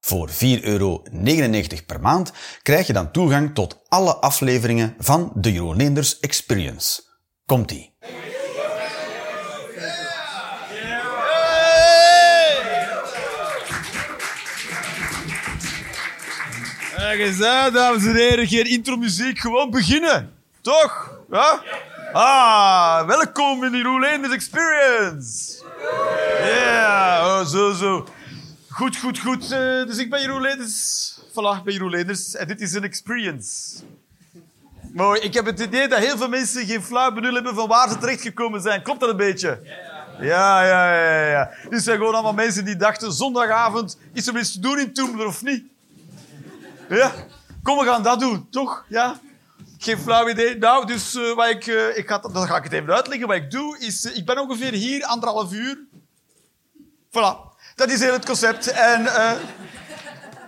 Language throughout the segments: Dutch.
Voor 4,99 euro per maand krijg je dan toegang tot alle afleveringen van de Jeroen Leenders Experience. Komt-ie! Aan, dames en heren. Geen intro-muziek, gewoon beginnen. Toch? Ah, welkom in de Roelenders Experience. Ja, oh, zo, zo. Goed, goed, goed. Eh, dus ik ben Jeroen Leenders. Voilà, ik ben Jeroen Leenders. En dit is een experience. Mooi. Ik heb het idee dat heel veel mensen geen flauw benul hebben van waar ze terechtgekomen zijn. Klopt dat een beetje? Ja, ja, ja, ja. Dit zijn gewoon allemaal mensen die dachten, zondagavond, is er iets te doen in Toemler of niet? Ja? Kom, we gaan dat doen, toch? Ja? Geen flauw idee. Nou, dus uh, wat ik, uh, ik ga, dan ga ik het even uitleggen. Wat ik doe, is... Ik ben ongeveer hier anderhalf uur. Voilà. Dat is heel het concept. En,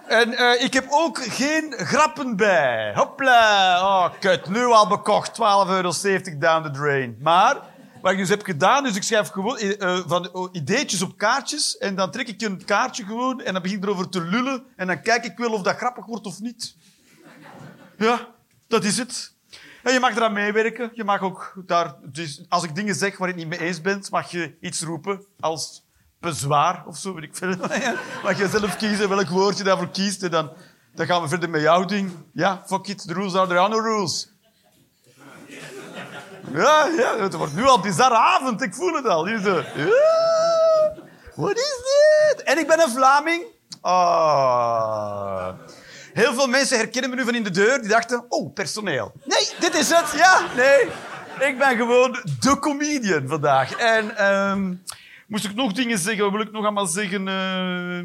en ik heb ook geen grappen bij. Hopla. Oh, kut. Nu al bekocht. 12,70 euro down the drain. Maar... Wat ik dus heb gedaan, dus ik schrijf gewoon van ideetjes op kaartjes en dan trek ik een kaartje gewoon en dan begin ik erover te lullen en dan kijk ik wel of dat grappig wordt of niet. Ja, dat is het. En je mag eraan meewerken. Je mag ook daar, dus als ik dingen zeg waar het niet mee eens bent, mag je iets roepen als bezwaar of zo, weet ik veel. mag je zelf kiezen welk woord je daarvoor kiest en dan, dan gaan we verder met jouw ding. Ja, fuck it, the rules are the no rules. Ja, ja, het wordt nu al bizarre avond, ik voel het al. Ja, wat is dit? En ik ben een Vlaming. Oh. Heel veel mensen herkennen me nu van in de deur. Die dachten, oh, personeel. Nee, dit is het. Ja, nee. Ik ben gewoon de comedian vandaag. En um, moest ik nog dingen zeggen? Wat wil ik nog allemaal zeggen? Uh,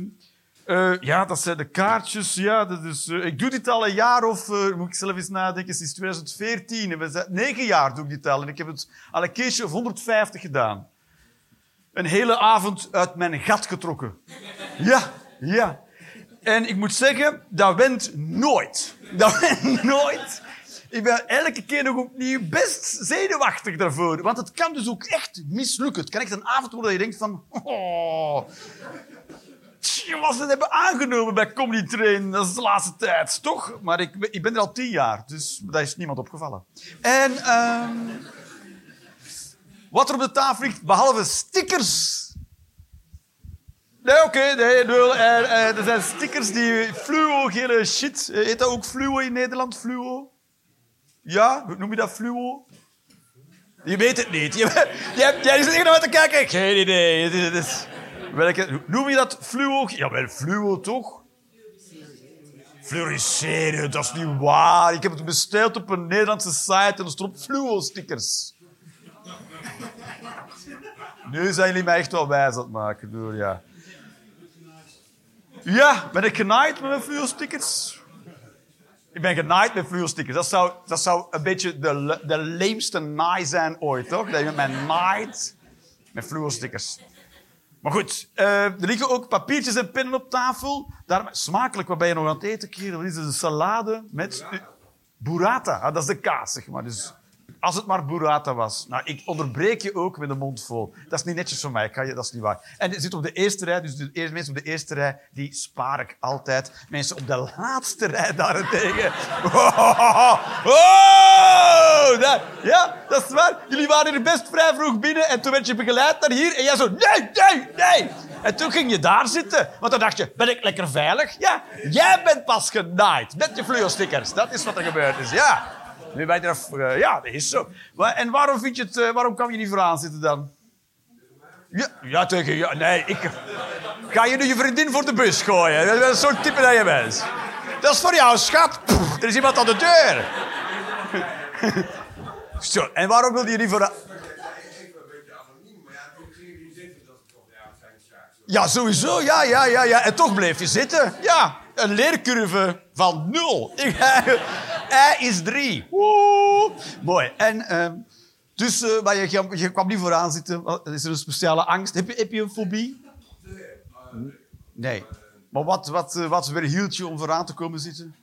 uh, ja, dat zijn de kaartjes. Ja, dat is, uh, ik doe dit al een jaar of... Moet ik zelf eens nadenken. Sinds 2014. En we zijn, negen jaar doe ik dit al. En ik heb het al een keertje of 150 gedaan. Een hele avond uit mijn gat getrokken. Ja, ja. En ik moet zeggen, dat went nooit. Dat went nooit. Ik ben elke keer nog opnieuw best zenuwachtig daarvoor. Want het kan dus ook echt mislukken. Het kan echt een avond worden dat je denkt van... Oh, wat ze hebben aangenomen bij Comedy Train. Dat is de laatste tijd, toch? Maar ik, ik ben er al tien jaar, dus daar is niemand opgevallen. En um, wat er op de tafel ligt, behalve stickers... Nee, oké, okay, nee. Er, er, er zijn stickers die fluo-gele shit. Heet dat ook fluo in Nederland, fluo? Ja, noem je dat, fluo? Je weet het niet. Je, je, jij zit hier naar te kijken. Geen idee. Is, welke, noem je dat fluo? Ja, wel fluo toch? Fluoriseren, dat is niet waar. Ik heb het besteld op een Nederlandse site en er stond fluo-stickers. Nu zijn jullie mij echt wel wijs aan het maken. Door, ja. ja, ben ik genaaid met mijn fluo-stickers? Ik ben genaaid met fluo-stickers. Dat zou, dat zou een beetje de, de leemste naai zijn ooit, toch? Dat je met mij met fluo-stickers. Maar goed, uh, er liggen ook papiertjes en pennen op tafel. Daar, smakelijk, wat ben je nog aan het eten? Dit is een salade met burrata. Ah, dat is de kaas, zeg maar. Dus als het maar burrata was. Nou, ik onderbreek je ook met de mond vol. Dat is niet netjes van mij, je, dat is niet waar. En je zit op de eerste rij, dus de eerste mensen op de eerste rij, die spaar ik altijd. Mensen op de laatste rij daarentegen. Oh, oh, dat, ja, dat is waar. Jullie waren hier best vrij vroeg binnen en toen werd je begeleid naar hier en jij zo, nee, nee, nee. En toen ging je daar zitten, want dan dacht je, ben ik lekker veilig? Ja, jij bent pas genaaid met je fluo-stickers. Dat is wat er gebeurd is, ja. Nu ben uh, ja, dat is zo. En waarom, vind je het, uh, waarom kan je niet vooraan zitten dan? Ja, ja tegen nee, ik... Ga je nu je vriendin voor de bus gooien? Dat is zo'n type dat je bent. Dat is voor jou, schat. Er is iemand aan de deur. zo, en waarom wil je niet vooraan... Ja, sowieso. Ja, ja, ja, ja. En toch bleef je zitten. Ja, een leercurve van nul. I is drie. Mooi. En ehm, dus, eh, maar je, je, kwam niet vooraan zitten. Is er een speciale angst? Heb je, heb je een fobie? Nee. Maar wat, wat, eh, wat weerhield je om vooraan te komen zitten?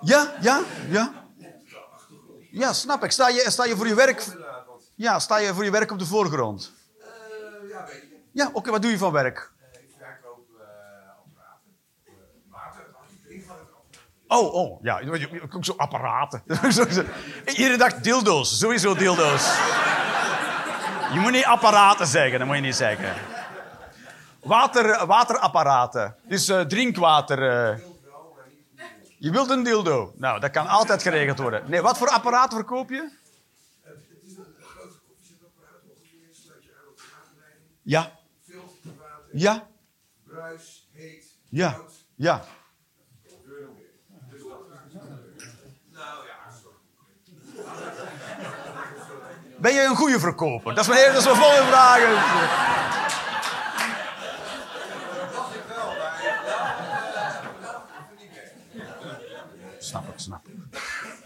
Ja, ja, ja. Ja, snap ik. Sta je, sta je voor je werk... Ja, sta je voor je werk op de voorgrond? ja, weet je. Ja, oké. wat doe je van werk? Ik verkoop apparaten. water, drink van het apparaat. Oh, oh, ja. Ook zo apparaten. Iedere dag dildo's. Sowieso dildo's. Je moet niet apparaten zeggen, dat moet je niet zeggen. Water, waterapparaten. Dus eh, drinkwater. eh. Je wilt een dildo. Nou, dat kan altijd geregeld worden. Nee, wat voor apparaten verkoop je? Ja, ja, bruis, heet, ja, ja. Wat wil je nog meer? Dus dat Nou ja, sorry. Ben je een goede verkoper? Dat is mijn, dat is mijn volgende vraag. Snap ik, snap ik.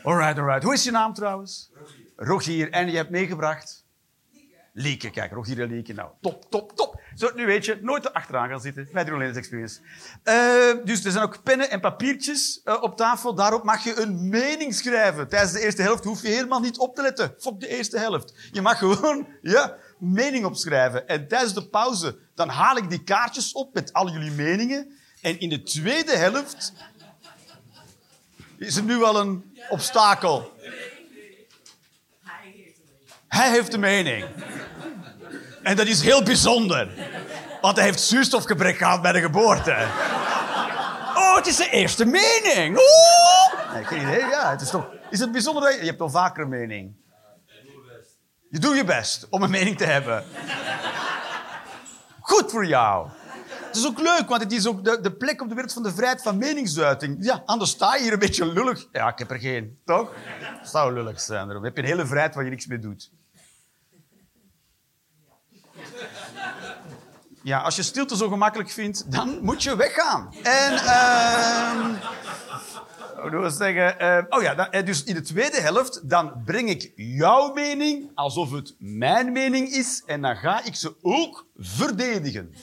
Alright, alright. Hoe is je naam trouwens? Rogier. En je hebt meegebracht? Lieke. Kijk, Rogier en Lieke. Nou, top, top, top. Zo, nu weet je, nooit erachteraan gaan zitten bij de Rolanders Experience. Eh, dus er zijn ook pennen en papiertjes eh, op tafel. Daarop mag je een mening schrijven. Tijdens de eerste helft hoef je helemaal niet op te letten. Fok de eerste helft. Je mag gewoon, ja, mening opschrijven. En tijdens de pauze, dan haal ik die kaartjes op met al jullie meningen. En in de tweede helft is er nu al een obstakel. Hij heeft een mening. En dat is heel bijzonder. Want hij heeft zuurstofgebrek gehad bij de geboorte. Oh, het is de eerste mening. Oeh! Nee, geen idee. Ja, het is toch... Is het bijzonder dat je... Hebt al vaker een mening. Je doet je best om een mening te hebben. Goed voor jou. Het is ook leuk, want het is ook de, de plek op de wereld van de vrijheid van meningsuiting. Ja, anders sta je hier een beetje lullig. Ja, ik heb er geen, toch? Het zou lullig zijn. Dan heb je een hele vrijheid waar je niks mee doet. Ja, als je stilte zo gemakkelijk vindt, dan moet je weggaan. En, ehm ik zeggen? Eh, oh ja, eh, dus in de tweede helft, dan breng ik jouw mening alsof het mijn mening is. En dan ga ik ze ook verdedigen.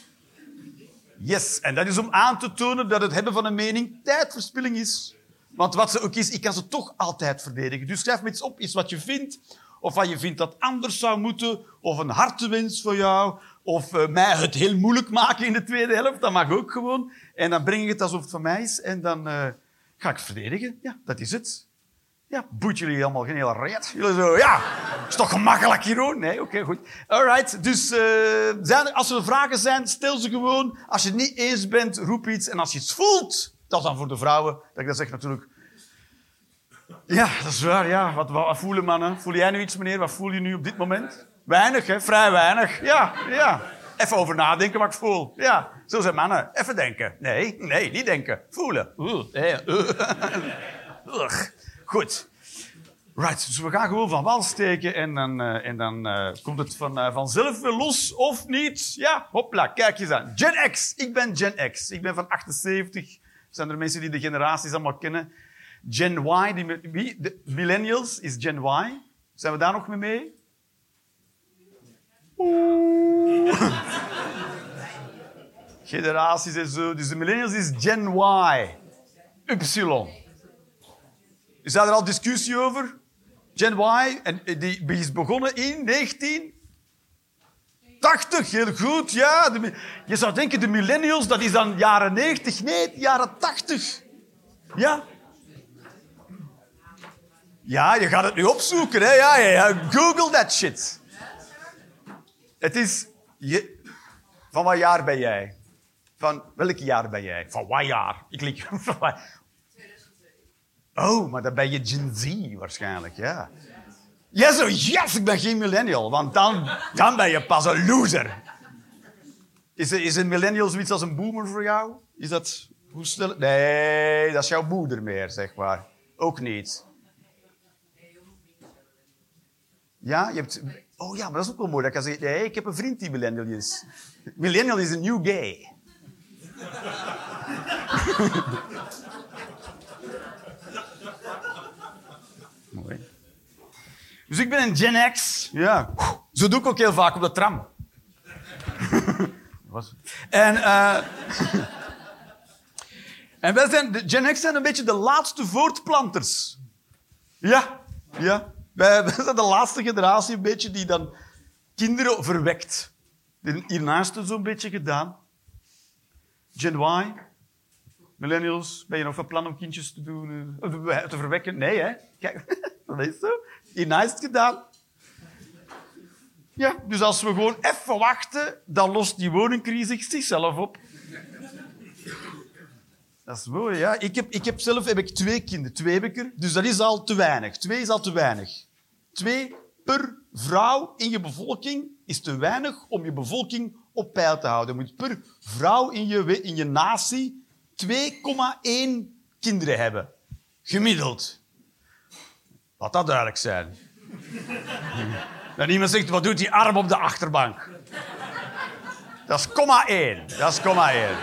Yes, en dat is om aan te tonen dat het hebben van een mening tijdverspilling is. Want wat ze ook is, ik kan ze toch altijd verdedigen. Dus schrijf me iets op, iets wat je vindt. Of wat je vindt dat anders zou moeten. Of een hartewens voor jou. Of eh, mij het heel moeilijk maken in de tweede helft. Dat mag ook gewoon. En dan breng ik het alsof het van mij is. En dan eh, ga ik verdedigen. Ja, dat is het. Ja, boet jullie allemaal geen hele reet. Jullie zo, ja, is toch gemakkelijk hoor? Nee, oké, goed. Alright, dus eh, zijn als er vragen zijn, stel ze gewoon. Als je het niet eens bent, roep iets. En als je iets voelt, dat is dan voor de vrouwen. Dat ik dat zeg natuurlijk. Ja, dat is waar, ja. Wat, voelen mannen? Voel jij nu iets, meneer? Wat voel je nu op dit moment? Weinig, hè? Vrij weinig. Ja, ja. Even over nadenken wat ik voel. Ja, zo zijn mannen. Even denken. Nee, nee, niet denken. Voelen. Oeh, eh, uh. Ugh. Goed. Right, dus we gaan gewoon van wal steken en dan, eh, en dan eh, komt het van, eh, vanzelf weer los of niet. Ja, hopla, kijk eens aan. Gen X. Ik ben Gen X. Ik ben van 78. Zijn er mensen die de generaties allemaal kennen? Gen Y, die, wie? De millennials is Gen Y. Zijn we daar nog mee mee? Oeh. Generaties en zo. Dus de millennials is Gen Y. Y. Is daar al discussie over? Gen Y, en die is begonnen in 1980. Heel goed, ja. Je zou denken, de millennials, dat is dan jaren 90. Nee, jaren 80. Ja. Ja, je gaat het nu opzoeken, hè. Ja, ja, ja. Google that shit. Het is... Je, van wat jaar ben jij? Van welk jaar ben jij? Van wat jaar? Ik lik... Oh, maar dan ben je Gen Z waarschijnlijk, ja. Ja, zo, yes, ik ben geen millennial, want dan, dan ben je pas een loser. Is, is een millennial zoiets als een boomer voor jou? Is dat... Hoe stel... Nee, dat is jouw moeder meer, zeg maar. Ook niet. Ja, je hebt... Oh ja, maar dat is ook wel mooi. Dat ik kan zeggen, ik heb een vriend die millennial is. Millennial is een new gay. Dus ik ben een Gen X. Ja. Zo doe ik ook heel vaak op de tram. Was- en, eh, en wij zijn, de Gen X zijn een beetje de laatste voortplanters. Ja, ja. Wij, wij zijn de laatste generatie een beetje die dan kinderen verwekt. Hiernaast is zo'n beetje gedaan. Gen Y, millennials, ben je nog van plan om kindjes te doen, eh, te verwekken? Nee, hè? Kijk, dat is zo. Is het gedaan. Ja, dus als we gewoon even wachten, dan lost die woningcrisis zichzelf op. Dat is mooi, ja. Ik heb, ik heb zelf heb ik twee kinderen. Twee heb. Dus dat is al te weinig. Twee is al te weinig. Twee per vrouw in je bevolking is te weinig om je bevolking op peil te houden. Je moet per vrouw in je, in je natie 2,1 kinderen hebben. Gemiddeld. Laat dat duidelijk zijn. Dat iemand zegt, wat doet die arm op de achterbank? Dat is komma 1. Dat is komma 1.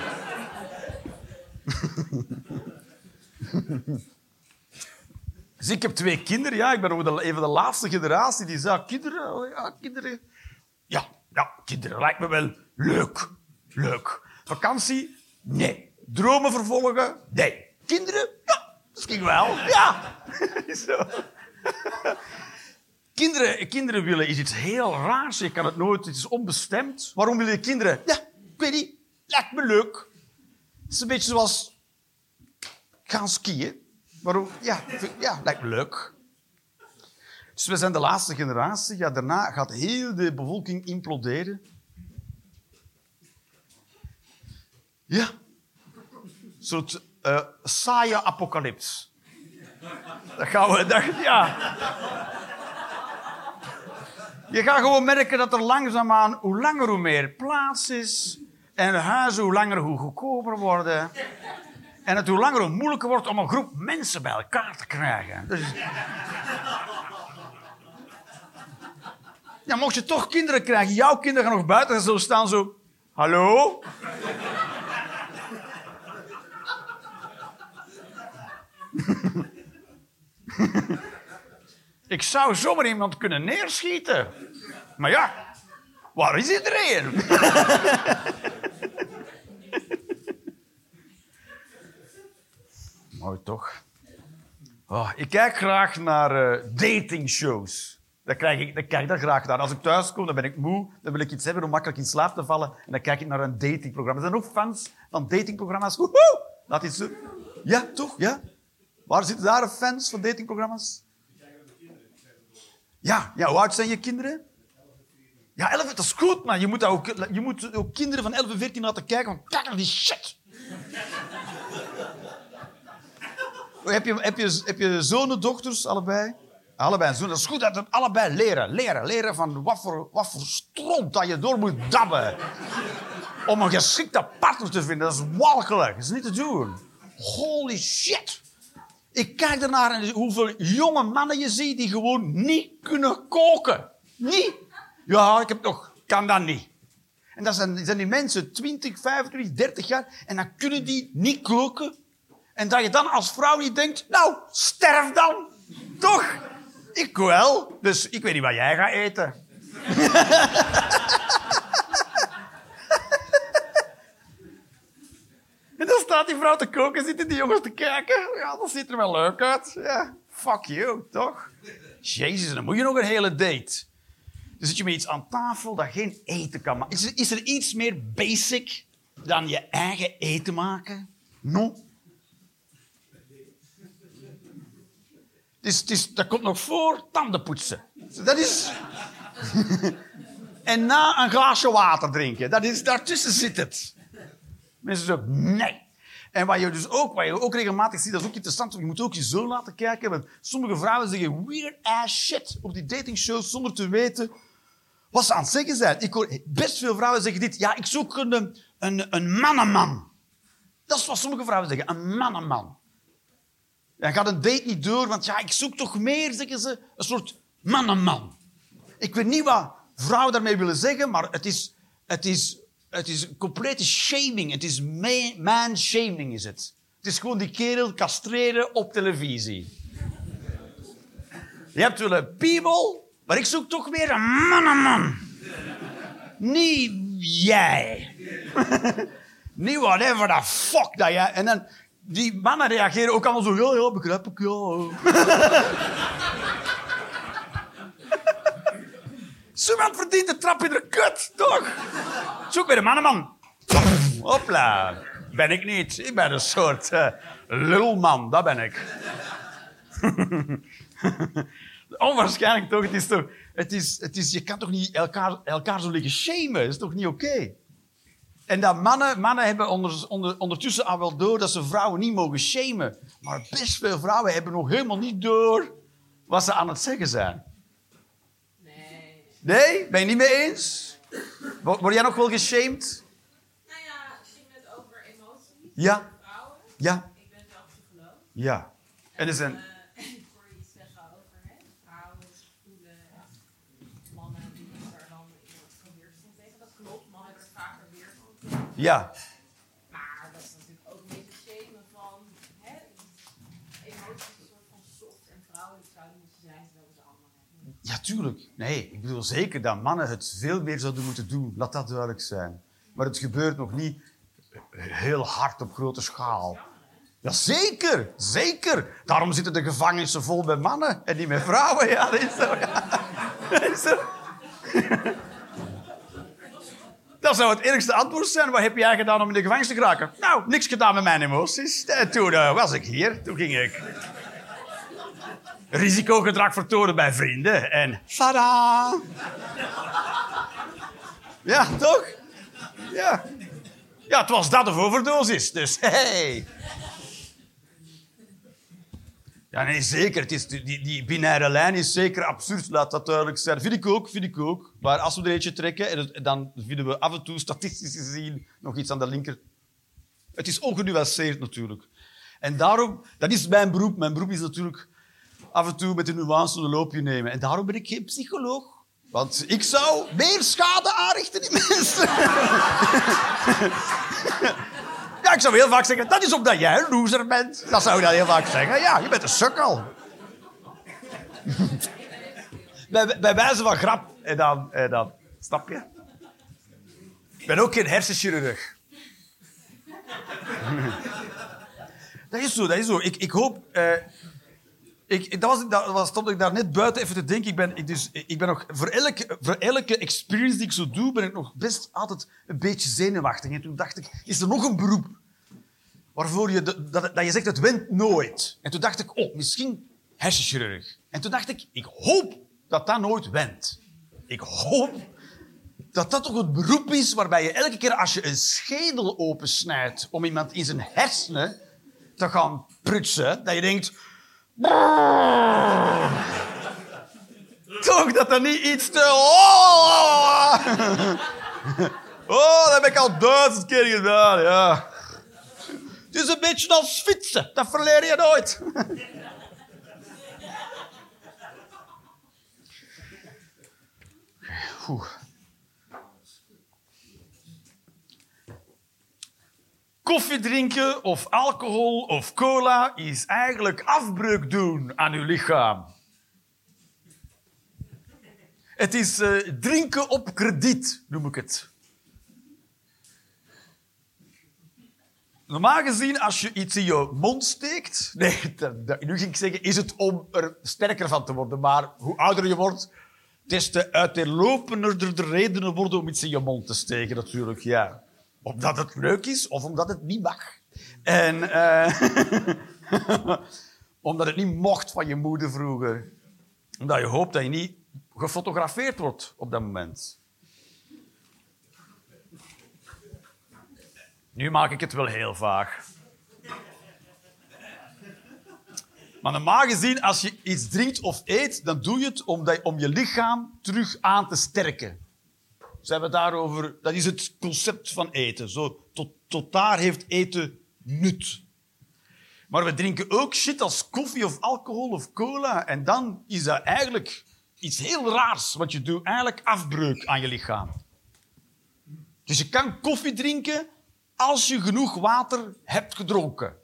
Dus ik heb twee kinderen. Ja, ik ben ook even de laatste generatie die zei, kinderen, oh ja, kinderen. Ja, ja, kinderen lijkt me wel leuk. Leuk. Vakantie? Nee. Dromen vervolgen? Nee. Kinderen? Ja, misschien wel. Ja. Zo. Kinderen, kinderen willen is iets heel raars. Je kan het nooit, het is onbestemd. Waarom willen je kinderen? Ja, ik weet niet. Lijkt me leuk. Het is een beetje zoals gaan skiën. Waarom? Ja, ja, lijkt me leuk. Dus we zijn de laatste generatie. Ja, daarna gaat heel de bevolking imploderen. Ja. Een soort eh, saaie apocalyps. Dat gaan we... Dat, ja. Je gaat gewoon merken dat er langzaamaan, hoe langer hoe meer plaats is. En huizen hoe langer hoe goedkoper worden. En het hoe langer hoe moeilijker wordt om een groep mensen bij elkaar te krijgen. Dus... Ja, mocht je toch kinderen krijgen, jouw kinderen gaan nog buiten gaan zo staan zo... Hallo? Ik zou zomaar iemand kunnen neerschieten. Maar ja, waar is iedereen? Mooi toch? Oh, ik kijk graag naar eh, datingshows. Daar krijg ik, daar kijk ik daar graag naar. Als ik thuis kom, dan ben ik moe. Dan wil ik iets hebben om makkelijk in slaap te vallen. En dan kijk ik naar een datingprogramma. Er zijn ook fans van datingprogramma's. Laat iets doen. Ja, toch? Ja? Waar zitten daar fans van datingprogramma's? Ja, ja, hoe oud zijn je kinderen? Ja, 11, dat is goed, man. Je moet, ook, je moet ook kinderen van 11 en 14 laten kijken, want kijk naar die shit. heb, je, heb, je, heb je zonen, dochters, allebei? Allebei. Dat is goed dat het allebei leren. Leren, leren van wat voor, wat voor dat je door moet dabben. Om een geschikte partner te vinden. Dat is walgelijk. Dat is niet te doen. Holy shit. Ik kijk ernaar en hoeveel jonge mannen je ziet die gewoon niet kunnen koken. Niet. Ja, ik heb nog, kan dat niet. En dat zijn, zijn die mensen 20, 25, 30 jaar en dan kunnen die niet koken. En dat je dan als vrouw niet denkt, nou, sterf dan. Toch? Ik wel. Dus ik weet niet wat jij gaat eten. En dan staat die vrouw te koken, zitten die jongens te kijken. Ja, dat ziet er wel leuk uit. Ja, fuck you, toch? Jezus, dan moet je nog een hele date. Dan zit je met iets aan tafel dat geen eten kan maken. Is er, iets meer basic dan je eigen eten maken? No. Dat komt nog voor tanden poetsen. Dat is... en na een glaasje water drinken. Dat is, daartussen zit het. Mensen zeggen, nee. En wat je dus ook, wat je ook regelmatig ziet, dat is ook interessant, je moet ook je zoon laten kijken. Want sommige vrouwen zeggen weird ass shit op die datingshows zonder te weten wat ze aan het zeggen zijn. Ik hoor best veel vrouwen zeggen dit. Ja, ik zoek een, een, een mannenman. Dat is wat sommige vrouwen zeggen, een mannenman. Dan gaat een date niet door, want ja, ik zoek toch meer, zeggen ze, een soort mannenman. Ik weet niet wat vrouwen daarmee willen zeggen, maar het is, het is, het is een complete shaming. Het is ma- man-shaming, is het. Het is gewoon die kerel castreren op televisie. Je hebt wel een piemel, maar ik zoek toch weer een mannenman. Niet jij. Niet whatever the fuck dat jij... En dan, die mannen reageren ook allemaal zo, ja, ja, begrijp ik, ja. Iemand verdient de trap in de kut, toch? Zoek weer een mannenman. Hopla. Ben ik niet. Ik ben een soort eh, lulman, dat ben ik. Onwaarschijnlijk toch? Het is toch... Het is, het is, je kan toch niet elkaar, elkaar zo liggen shamen? Dat is toch niet oké? En dat mannen, mannen hebben onder, onder, ondertussen al wel door dat ze vrouwen niet mogen shamen. Maar best veel vrouwen hebben nog helemaal niet door wat ze aan het zeggen zijn. Nee. Ben je niet mee eens? Word jij nog wel geshamed? Nou ja, ging het over emoties. Ja. Vrouwen. Ja. Ik ben zelf psycholoog. Ja. En er zijn... Eh, en ik hoor je iets zeggen over hè, vrouwen voelen mannen die er dan weerstand tegen. Dat klopt, mannen hebben er vaker weerstand. Ja. Maar dat is natuurlijk ook een beetje shamen van hè, emoties een soort van soft en vrouwelijk zouden moeten zijn, terwijl we ze allemaal hebben. Ja, tuurlijk. Nee, ik bedoel zeker dat mannen het veel meer zouden moeten doen. Laat dat duidelijk zijn. Maar het gebeurt nog niet heel hard op grote schaal. Ja, zeker. Zeker. Daarom zitten de gevangenissen vol met mannen en niet met vrouwen. Ja, dat is zo. Dat zou het eerlijkste antwoord zijn. Wat heb jij gedaan om in de gevangenis te geraken? Nou, niks gedaan met mijn emoties. En toen eh, was ik hier. Toen ging ik risicogedrag vertonen bij vrienden. En tada! Ja, toch? Ja. Ja, het was dat of overdosis. Dus hey. Ja, nee, zeker. Het is, die, die binaire lijn is zeker absurd, laat dat duidelijk zijn. Vind ik ook, vind ik ook. Maar als we er eentje trekken, dan vinden we af en toe statistisch gezien nog iets aan de linker. Het is ongenuanceerd natuurlijk. En daarom, dat is mijn beroep. Mijn beroep is natuurlijk af en toe met een nuance een loopje nemen. En daarom ben ik geen psycholoog. Want ik zou meer schade aanrichten in mensen. Ja, ik zou heel vaak zeggen, dat is omdat jij een loser bent. Dat zou ik dan heel vaak zeggen. Ja, je bent een sukkel. bij, bij wijze van grap. En dan, en dan, snap je? Ik ben ook geen hersenchirurg. dat is zo, dat is zo. Ik, ik hoop... eh, ik, dat was, dat was, stond ik daar net buiten even te denken. Ik ben, dus, ik ben nog, voor, elke, voor elke experience die ik zo doe, ben ik nog best altijd een beetje zenuwachtig. En toen dacht ik, is er nog een beroep waarvoor je, dat, dat je zegt, het wint nooit. En toen dacht ik, oh, misschien hersenchirurg. En toen dacht ik, ik hoop dat dat nooit wint. Ik hoop dat dat toch het beroep is waarbij je elke keer als je een schedel opensnijdt om iemand in zijn hersenen te gaan prutsen, dat je denkt... Toch dat er niet iets te... Oh, oh dat heb ik al duizend keer gedaan, ja. Het is een beetje als fietsen. Dat verleer je nooit. Oeh. Koffie drinken of alcohol of cola is eigenlijk afbreuk doen aan uw lichaam. Het is eh, drinken op krediet, noem ik het. Normaal gezien, als je iets in je mond steekt... Nee, nu ging ik zeggen, is het om er sterker van te worden. Maar hoe ouder je wordt, des te uiteenlopender de redenen worden om iets in je mond te steken, natuurlijk. Ja. Omdat het leuk is of omdat het niet mag. En eh, omdat het niet mocht van je moeder vroeger. Omdat je hoopt dat je niet gefotografeerd wordt op dat moment. Nu maak ik het wel heel vaag. Maar normaal gezien, als je iets drinkt of eet, dan doe je het om je lichaam terug aan te sterken. Ze hebben daarover, dat is het concept van eten. Zo, tot, tot daar heeft eten nut. Maar we drinken ook shit als koffie of alcohol of cola. En dan is dat eigenlijk iets heel raars, want je doet eigenlijk afbreuk aan je lichaam. Dus je kan koffie drinken als je genoeg water hebt gedronken.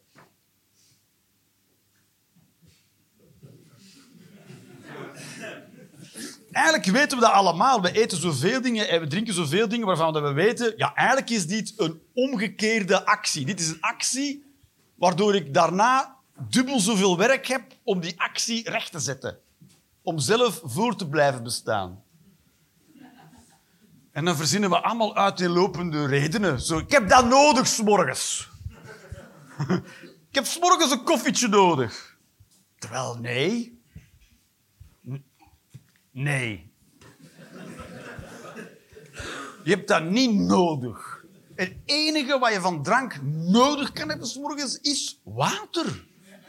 Eigenlijk weten we dat allemaal. We eten zoveel dingen en we drinken zoveel dingen waarvan we weten... Ja, eigenlijk is dit een omgekeerde actie. Dit is een actie waardoor ik daarna dubbel zoveel werk heb om die actie recht te zetten. Om zelf voor te blijven bestaan. En dan verzinnen we allemaal uiteenlopende redenen. Zo, ik heb dat nodig, s'morgens. ik heb s'morgens een koffietje nodig. Terwijl, nee. Nee. Je hebt dat niet nodig. Het enige wat je van drank nodig kan hebben is water.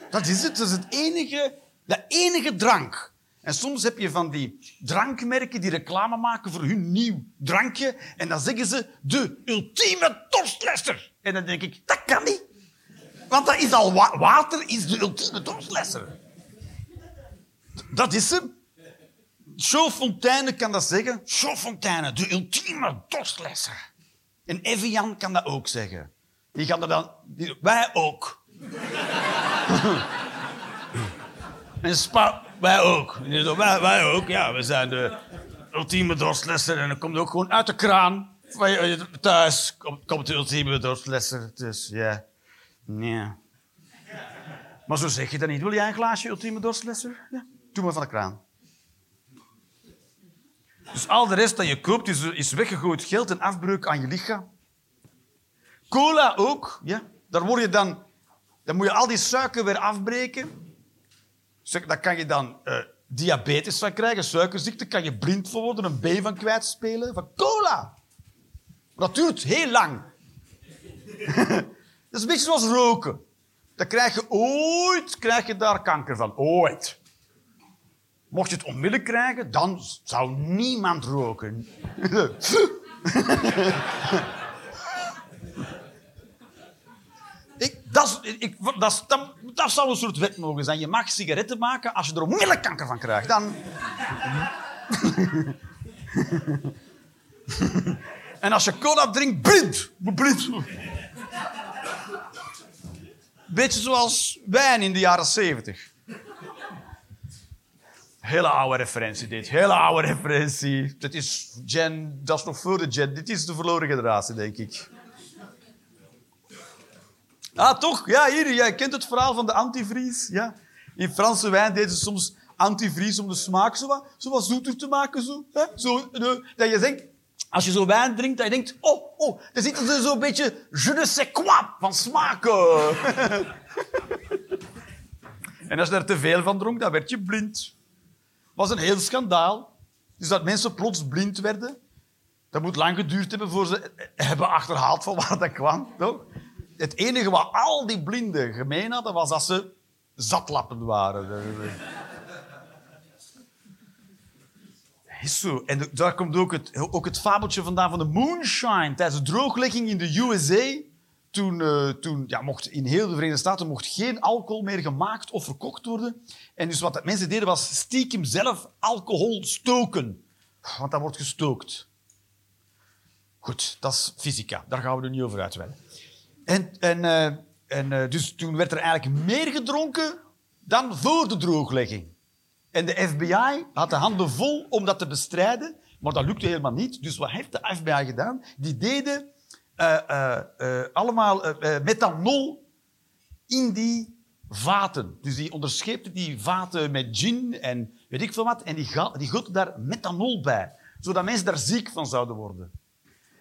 Dat is het. Dat is het enige, de enige drank. En soms heb je van die drankmerken die reclame maken voor hun nieuw drankje. En dan zeggen ze de ultieme dorstlesser. En dan denk ik, dat kan niet. Want dat is al wa- water is de ultieme dorstlesser. Dat is hem. Jean Fontaine kan dat zeggen. Jean Fontaine, de ultieme dorstlesser. En Evian kan dat ook zeggen. Die gaan er dan... wij ook. en Spa... Wij ook. Wij, wij ook, ja. We zijn de ultieme dorstlesser. En dan komt ook gewoon uit de kraan. Thuis komt, komt de ultieme dorstlesser. Dus ja... Nee. Maar zo zeg je dat niet. Wil jij een glaasje ultieme dorstlesser? Ja. Doe maar van de kraan. Dus al de rest dat je koopt is, is weggegooid geld en afbreuk aan je lichaam. Cola ook, ja. Daar word je dan... Dan moet je al die suiker weer afbreken. Daar kan je dan eh, diabetes van krijgen, suikerziekte. Kan je blind voor worden, een B van kwijtspelen. Van cola. Dat duurt heel lang. Dat is een beetje zoals roken. Dan krijg je ooit krijg je daar kanker van. Ooit. Mocht je het onmiddellijk krijgen, dan zou niemand roken. ik, dat, ik, zou een soort wet mogen zijn. Je mag sigaretten maken als je er onmiddellijk kanker van krijgt. Dan... en als je cola drinkt, blind. blind. Beetje zoals wijn in de jaren zeventig. Hele oude referentie dit. Hele oude referentie. Dat is Gen, dat is nog voor de Gen. Dit is de verloren generatie, denk ik. Ah, toch? Ja, hier. Jij kent het verhaal van de antivries. Ja. In Franse wijn deden ze soms antivries om de smaak zo wat, zo wat zoeter te maken. Zo, hè? Zo, dat je denkt, als je zo wijn drinkt, dat je denkt, oh, oh, er zit er zo'n beetje je ne sais quoi van smaken. en als je er te veel van dronk, dan werd je blind was een heel schandaal. Dus dat mensen plots blind werden. Dat moet lang geduurd hebben voor ze hebben achterhaald van waar dat kwam. Toch? Het enige wat al die blinden gemeen hadden, was dat ze zatlappen waren. Is zo. En daar komt ook het, ook het fabeltje vandaan van de moonshine. Tijdens de drooglegging in de USA, toen, eh, toen ja, mocht in heel de Verenigde Staten mocht geen alcohol meer gemaakt of verkocht worden. En dus wat dat mensen deden, was stiekem zelf alcohol stoken. Want dat wordt gestookt. Goed, dat is fysica. Daar gaan we er niet over uitweiden. En, en, eh, en eh, dus toen werd er eigenlijk meer gedronken dan voor de drooglegging. En de FBI had de handen vol om dat te bestrijden, maar dat lukte helemaal niet. Dus wat heeft de FBI gedaan? Die deden allemaal eh, eh, methanol in die vaten. Dus die onderscheepten die vaten met gin en weet ik veel wat. En die, die daar methanol bij, zodat mensen daar ziek van zouden worden.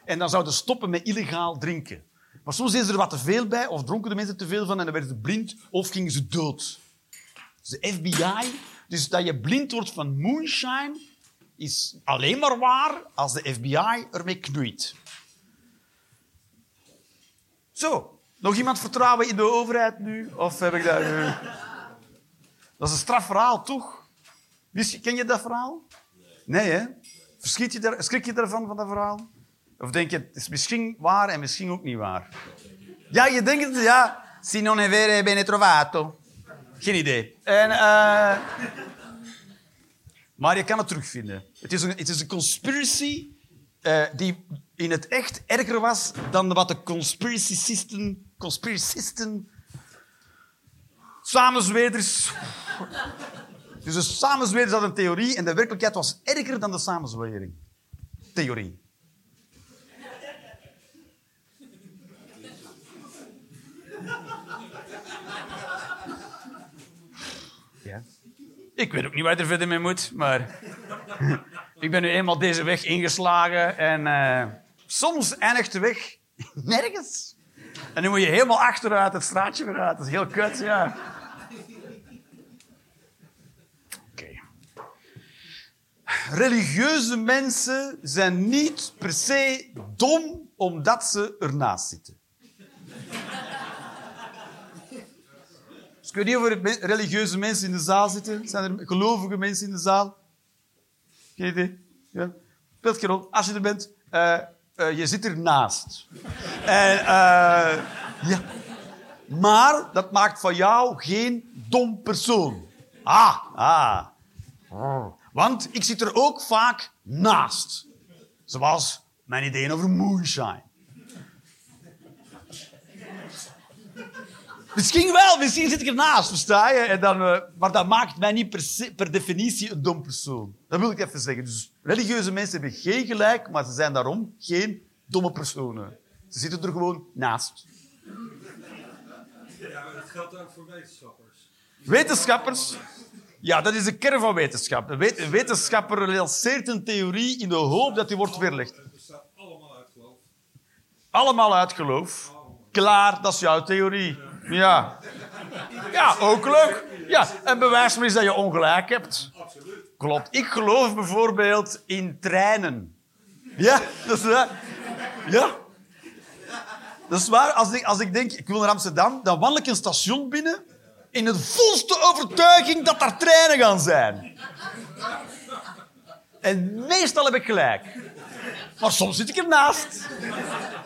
En dan zouden stoppen met illegaal drinken. Maar soms is er wat te veel bij, of dronken de mensen te veel van en dan werden ze blind of gingen ze dood. Dus de FBI, dus dat je blind wordt van moonshine, is alleen maar waar als de FBI ermee knoeit. Zo, nog iemand vertrouwen in de overheid nu? Of heb ik dat... nu? Dat is een strafverhaal, toch? Ken je dat verhaal? Nee, hè? Verschiet je daar, schrik je daarvan, van dat verhaal? Of denk je, het is misschien waar en misschien ook niet waar? Ja, je denkt het, ja. Si non è vero bene trovato. Geen idee. Eh, maar je kan het terugvinden. Het is een, het is een conspiracy eh, die in het echt erger was dan wat de conspiracisten, conspiracisten, samenzweerders Dus de samenzwering is dat een theorie en de werkelijkheid was erger dan de samenzwering. Theorie. Ja. Ik weet ook niet waar er verder mee moet, maar ik ben nu eenmaal deze weg ingeslagen en eh, soms eindigt de weg nergens. En nu moet je helemaal achteruit het straatje weer uit. Dat is heel kut, ja. Oké. Religieuze mensen zijn niet per se dom omdat ze ernaast zitten. Dus ik weet niet religieuze mensen in de zaal zitten. Zijn er gelovige mensen in de zaal? Geen idee? Ja? Als je er bent, eh, eh, je zit ernaast. En, eh, ja. Maar dat maakt van jou geen dom persoon. Ah, ah. Want ik zit er ook vaak naast. Zoals mijn ideeën over moonshine. Misschien wel, misschien zit ik ernaast, versta je? En dan, maar dat maakt mij niet per, per definitie een dom persoon. Dat wil ik even zeggen. Dus religieuze mensen hebben geen gelijk, maar ze zijn daarom geen domme personen. Ze zitten er gewoon naast. Ja, maar dat geldt ook voor wetenschappers. Wetenschappers, ja, dat is de kern van wetenschap. Een wet- een wetenschapper lanceert een theorie in de hoop dat die wordt weerlegd. Het bestaat allemaal uit geloof. Allemaal uit geloof. Klaar, dat is jouw theorie. Ja. Ja, ook leuk. Ja, en bewijs me eens dat je ongelijk hebt. Absoluut. Klopt. Ik geloof bijvoorbeeld in treinen. Ja, dat is waar. Ja. Dat is waar. Als ik, als ik denk, ik wil naar Amsterdam, dan wandel ik een station binnen in de volste overtuiging dat daar treinen gaan zijn. En meestal heb ik gelijk. Maar soms zit ik ernaast.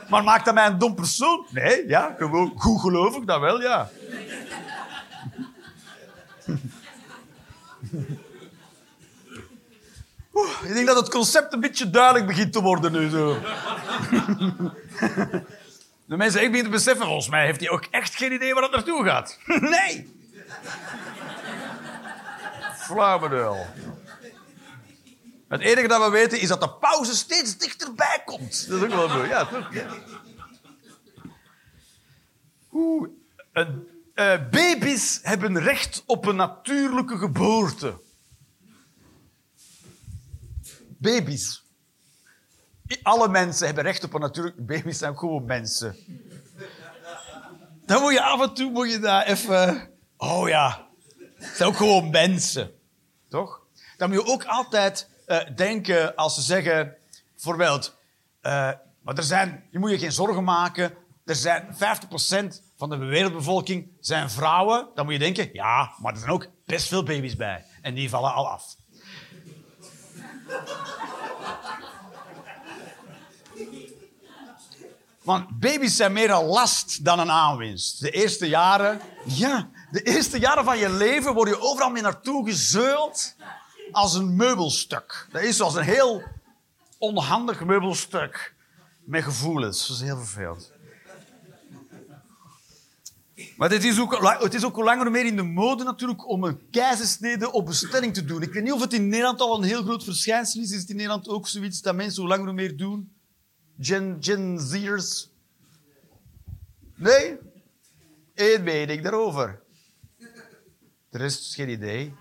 Maar maakt dat mij een dom persoon? Nee, ja, gewoon goed geloof ik dat wel, ja. Ik denk dat het concept een beetje duidelijk begint te worden nu. Zo. De mensen echt beginnen te beseffen, volgens mij heeft hij ook echt geen idee waar het naartoe gaat. Nee! Flauwedel. Het enige dat we weten is dat de pauze steeds dichterbij komt. Dat is ook wel mooi. Ja, toch? Een- eh, baby's hebben recht op een natuurlijke geboorte. Baby's. Alle mensen hebben recht op een natuurlijke... Baby's zijn gewoon mensen. Dan moet je af en toe moet je daar even... Oh ja, het zijn ook gewoon mensen. Toch? Dan moet je ook altijd eh, denken als ze zeggen... Bijvoorbeeld... eh, maar er zijn, je moet je geen zorgen maken. Er zijn 50% van de wereldbevolking zijn vrouwen. Dan moet je denken... Ja, maar er zijn ook best veel baby's bij. En die vallen al af. Want baby's zijn meer een last dan een aanwinst. De eerste jaren, ja, de eerste jaren van je leven word je overal mee naartoe gezeuld als een meubelstuk. Dat is zoals een heel onhandig meubelstuk met gevoelens. Dat is heel vervelend. Maar het is, ook, het is ook langer meer in de mode natuurlijk om een keizersnede op bestelling te doen. Ik weet niet of het in Nederland al een heel groot verschijnsel is. Is het in Nederland ook zoiets dat mensen hoe langer meer doen? Gen, Gen Zers? Nee? Eén mening daarover. De rest is geen idee.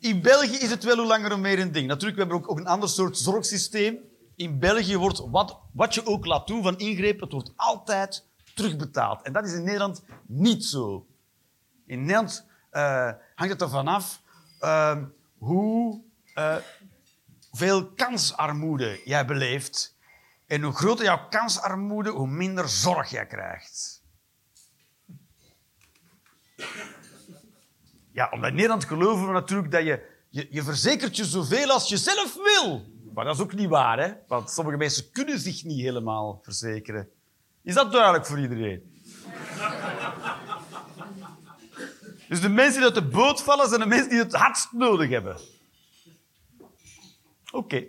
In België is het wel hoe langer meer een ding. Natuurlijk, we hebben ook, ook een ander soort zorgsysteem. In België wordt wat, wat je ook laat doen van ingrepen, het wordt altijd terugbetaald. En dat is in Nederland niet zo. In Nederland eh, hangt het ervan af eh, hoe eh, veel kansarmoede jij beleeft. En hoe groter jouw kansarmoede, hoe minder zorg jij krijgt. Ja, omdat in Nederland geloven we natuurlijk dat je, je, je verzekert je zoveel als je zelf wil. Maar dat is ook niet waar, hè? Want sommige mensen kunnen zich niet helemaal verzekeren. Is dat duidelijk voor iedereen? Dus de mensen die uit de boot vallen, zijn de mensen die het hardst nodig hebben. Oké.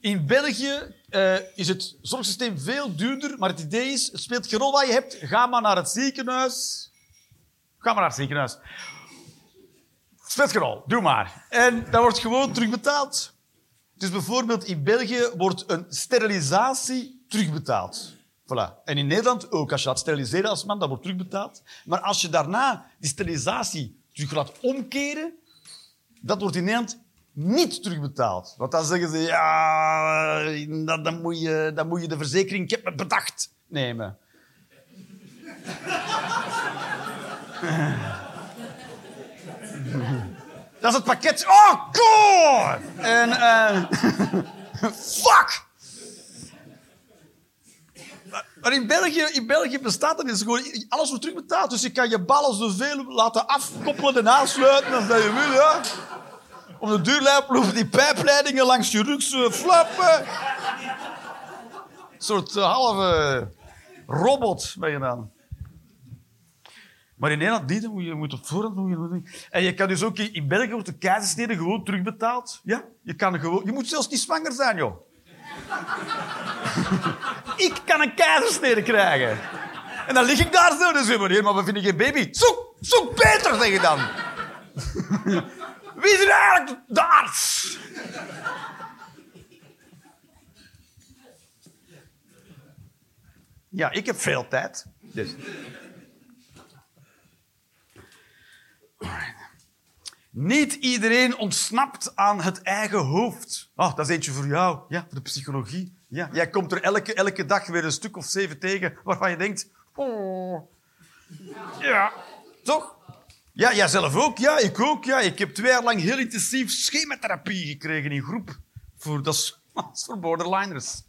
In België eh, is het zorgsysteem veel duurder, maar het idee is, het speelt geen rol wat je hebt. Ga maar naar het ziekenhuis. Ga maar naar het ziekenhuis. Spetgerol, doe maar. En dat wordt gewoon terugbetaald. Dus bijvoorbeeld in België wordt een sterilisatie terugbetaald. Voilà. En in Nederland ook. Als je laat steriliseren als man, dat wordt terugbetaald. Maar als je daarna die sterilisatie terug laat omkeren, dat wordt in Nederland niet terugbetaald. Want dan zeggen ze, ja, dan, dan, moet, je, dan moet je de verzekering, ik heb het bedacht, nemen. Dat is het pakket. Oh, god! En, eh fuck! Maar in België, in België bestaat dat dus gewoon... Alles wordt terugbetaald. Dus je kan je ballen zoveel laten afkoppelen en aansluiten als dat je wil, ja. Om de duur lopen die pijpleidingen langs je rug zo flappen. Een soort eh, halve robot ben je dan. Maar in Nederland niet, moet je, moet op voorhand moet En je kan dus ook in in België wordt de keizersnede gewoon terugbetaald. Ja, je kan gewoon... Je moet zelfs niet zwanger zijn, joh. Ik kan een keizersnede krijgen. En dan lig ik daar zo. Dus nee, maar we vinden geen baby. Zoek, zoek Peter, zeg je dan. Wie is er eigenlijk de arts? Ja, ik heb veel tijd. Dus. Niet iedereen ontsnapt aan het eigen hoofd. Oh, dat is eentje voor jou. Ja, voor de psychologie. Ja, jij komt er elke, elke dag weer een stuk of zeven tegen waarvan je denkt... Oh. Ja, toch? Ja, jijzelf ook. Ja, ik ook. Ja, ik heb twee jaar lang heel intensief schematherapie gekregen in groep. Voor, dat, is, voor borderliners.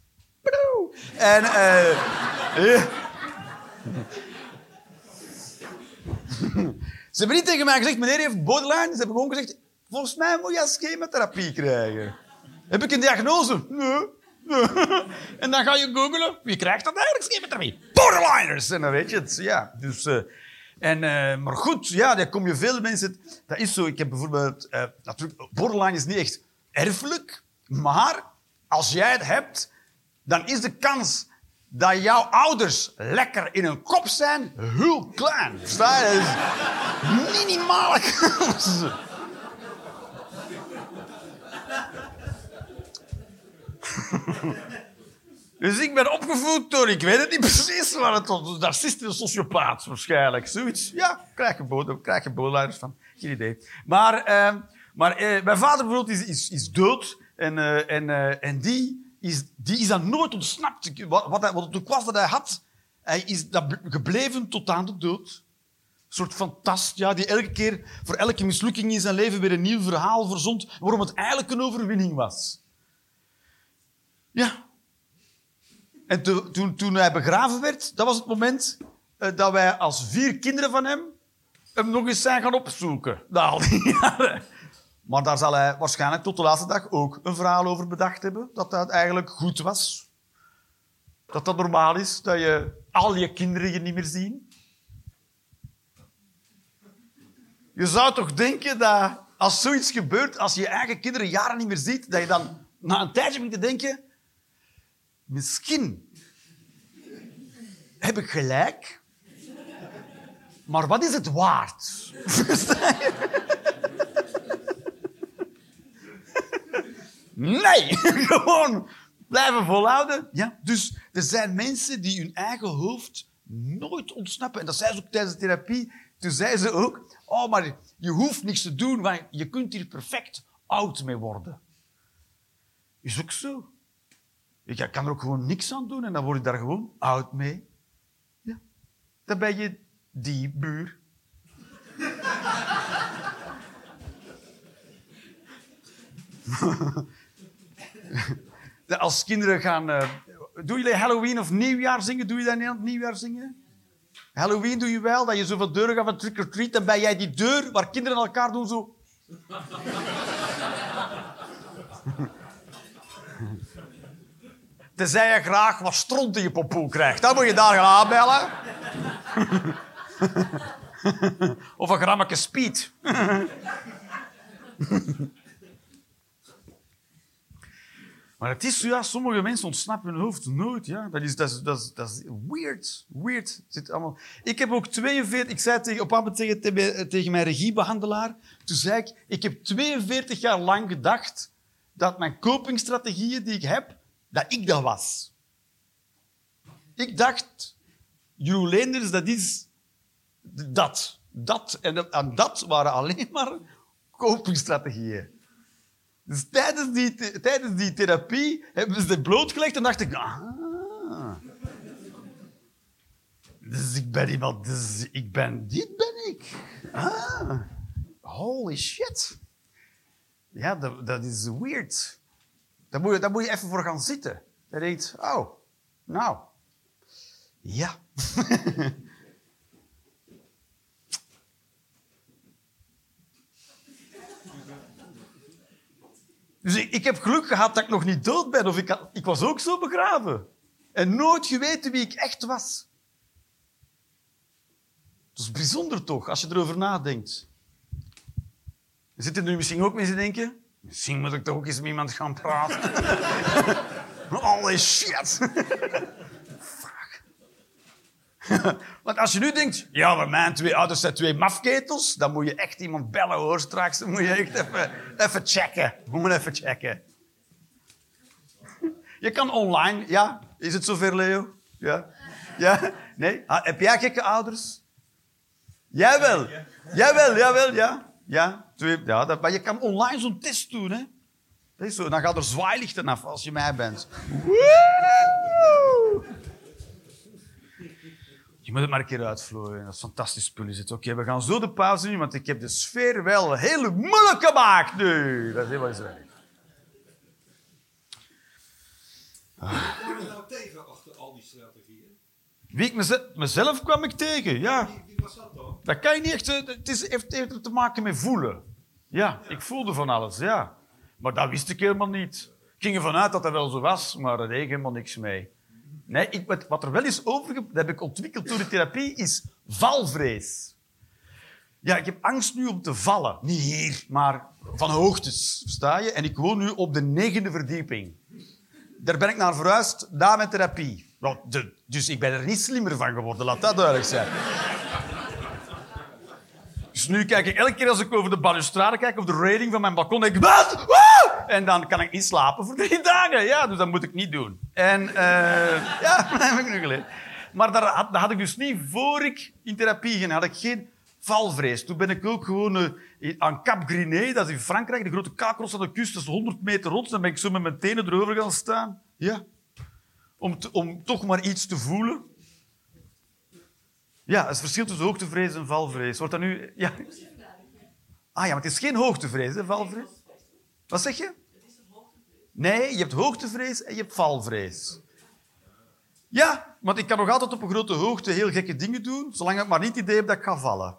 En... eh. Ze hebben niet tegen mij gezegd, meneer heeft borderline. Ze hebben gewoon gezegd, volgens mij moet je schematherapie krijgen. Heb ik een diagnose? Nee. nee. En dan ga je googlen. Wie krijgt dat eigenlijk, schematherapie? Borderliners! En dan weet je het, ja. Dus, eh, en, eh, maar goed, ja, daar kom je veel mensen... Dat is zo. Ik heb bijvoorbeeld... eh, natuurlijk, borderline is niet echt erfelijk. Maar als jij het hebt, dan is de kans dat jouw ouders lekker in hun kop zijn heel klein. Versta je? Kans. Dus ik ben opgevoed door, ik weet het niet precies, maar het was een narcist en sociopaat waarschijnlijk. Zoiets. Ja, krijg je boden, krijg je bodenleiders van. Geen idee. Maar, eh, maar eh, mijn vader bijvoorbeeld is, is, is dood en, eh, en, eh, en die, is, die is dan nooit ontsnapt. Wat, wat, wat het ook was dat hij had, hij is dat bl- gebleven tot aan de dood. Een soort fantast, ja, die elke keer voor elke mislukking in zijn leven weer een nieuw verhaal verzond waarom het eigenlijk een overwinning was. Ja, en to- toen, toen hij begraven werd, dat was het moment eh, dat wij als vier kinderen van hem hem nog eens zijn gaan opzoeken. Na al die jaren. Maar daar zal hij waarschijnlijk tot de laatste dag ook een verhaal over bedacht hebben. Dat dat eigenlijk goed was. Dat dat normaal is, dat je al je kinderen je niet meer zien. Je zou toch denken dat als zoiets gebeurt, als je je eigen kinderen jaren niet meer ziet, dat je dan na een tijdje begint te denken... Misschien heb ik gelijk, maar wat is het waard? nee, gewoon blijven volhouden. Ja, dus er zijn mensen die hun eigen hoofd nooit ontsnappen. En dat zei ze ook tijdens de therapie. Toen zei ze ook, oh, maar je hoeft niks te doen, want je kunt hier perfect oud mee worden. Is ook zo. Ik kan er ook gewoon niks aan doen en dan word ik daar gewoon oud mee. Ja. Dan ben je die buur. Als kinderen gaan... eh, doe jullie Halloween of Nieuwjaar zingen? Doe je dat in Nederland, Nieuwjaar zingen? Halloween doe je wel, dat je zo van deuren gaat van trick or treat. Dan ben jij die deur waar kinderen elkaar doen zo... Tenzij je graag wat stront in je popoe krijgt. Dan moet je daar gaan aanbellen. of een grammetje speed. Maar het is ja, sommige mensen ontsnappen hun hoofd nooit. Ja. Dat, is, dat, is, dat, is, dat is weird. Weird. Zit allemaal... Ik heb ook 42... Ik zei tegen, op een tegen, tegen, tegen mijn regiebehandelaar... Toen zei ik, ik heb 42 jaar lang gedacht dat mijn copingstrategieën die ik heb, dat ik dat was. Ik dacht, Jeroen Leenders, dat is dat. Dat en, dat- en dat waren alleen maar copingstrategieën. Dus tijdens die, tijdens die therapie hebben ze blootgelegd en dacht ik... Ah. Dus ik ben iemand... Dus ik ben... Dit ben ik. Ah. Holy shit. Ja, dat, dat is weird. Daar moet, je, daar moet je even voor gaan zitten. Je denkt, oh, nou, ja. dus ik, ik heb geluk gehad dat ik nog niet dood ben. Of ik, ik was ook zo begraven. En nooit geweten wie ik echt was. Dat is bijzonder toch, als je erover nadenkt. Er zitten nu misschien ook mensen denken... Misschien moet ik toch ook eens met iemand gaan praten. Holy shit. Want als je nu denkt... Ja, maar mijn twee ouders zijn twee mafketels... dan moet je echt iemand bellen, hoor, straks. Dan moet je echt even, even checken. Moet even checken. Je kan online... Ja, is het zover, Leo? Ja? Ja? Nee? Heb jij gekke ouders? Jawel. Jawel, jawel, ja. Ja, twee, ja maar je kan online zo'n test doen, hè. Dat is zo. Dan gaat er zwaailichten af als je mij bent. Je moet het maar een keer uitvlooien. Dat is fantastisch spul. Oké, we gaan zo de pauze doen, want ik heb de sfeer wel heel moeilijk gemaakt nu. Dat is helemaal eens weg. Kom je nou tegen achter al die strategieën? Wie ik meze- mezelf kwam ik tegen, ja. Wie, wie was dat dan? Dat kan je niet echt... eh, Het is, heeft, heeft te maken met voelen. Ja, ik voelde van alles, ja. Maar dat wist ik helemaal niet. Ik ging ervan uit dat dat wel zo was, maar daar deed ik helemaal niks mee. Nee, wat, er wel is overge... Dat heb ik ontwikkeld door de therapie, is valvrees. Ja, ik heb angst nu om te vallen. Niet hier, maar van hoogtes, versta je? En ik woon nu op de negende verdieping. Daar ben ik naar verhuisd, na mijn therapie. De- dus ik ben er niet slimmer van geworden, laat dat duidelijk zijn. Dus nu kijk ik elke keer als ik over de balustrade kijk, of de rating van mijn balkon, denk ik, wat? En dan kan ik niet slapen voor drie dagen. Ja, dus dat moet ik niet doen. En eh, ja, dat heb ik nu geleerd. Maar daar had, dat had ik dus niet voor ik in therapie ging. had ik geen valvrees. Toen ben ik ook gewoon eh, aan Cap Griné, dat is in Frankrijk, de grote kakros aan de kust, dat is 100 meter rond. Dan ben ik zo met mijn tenen erover gaan staan. Ja. Om, te- om toch maar iets te voelen. Ja, het verschil tussen hoogtevrees en valvrees. Wordt dat nu... Ja. Ah ja, maar het is geen hoogtevrees, hè, valvrees? Wat zeg je? Nee, je hebt hoogtevrees en je hebt valvrees. Ja, want ik kan nog altijd op een grote hoogte heel gekke dingen doen, zolang ik maar niet het idee heb dat ik ga vallen.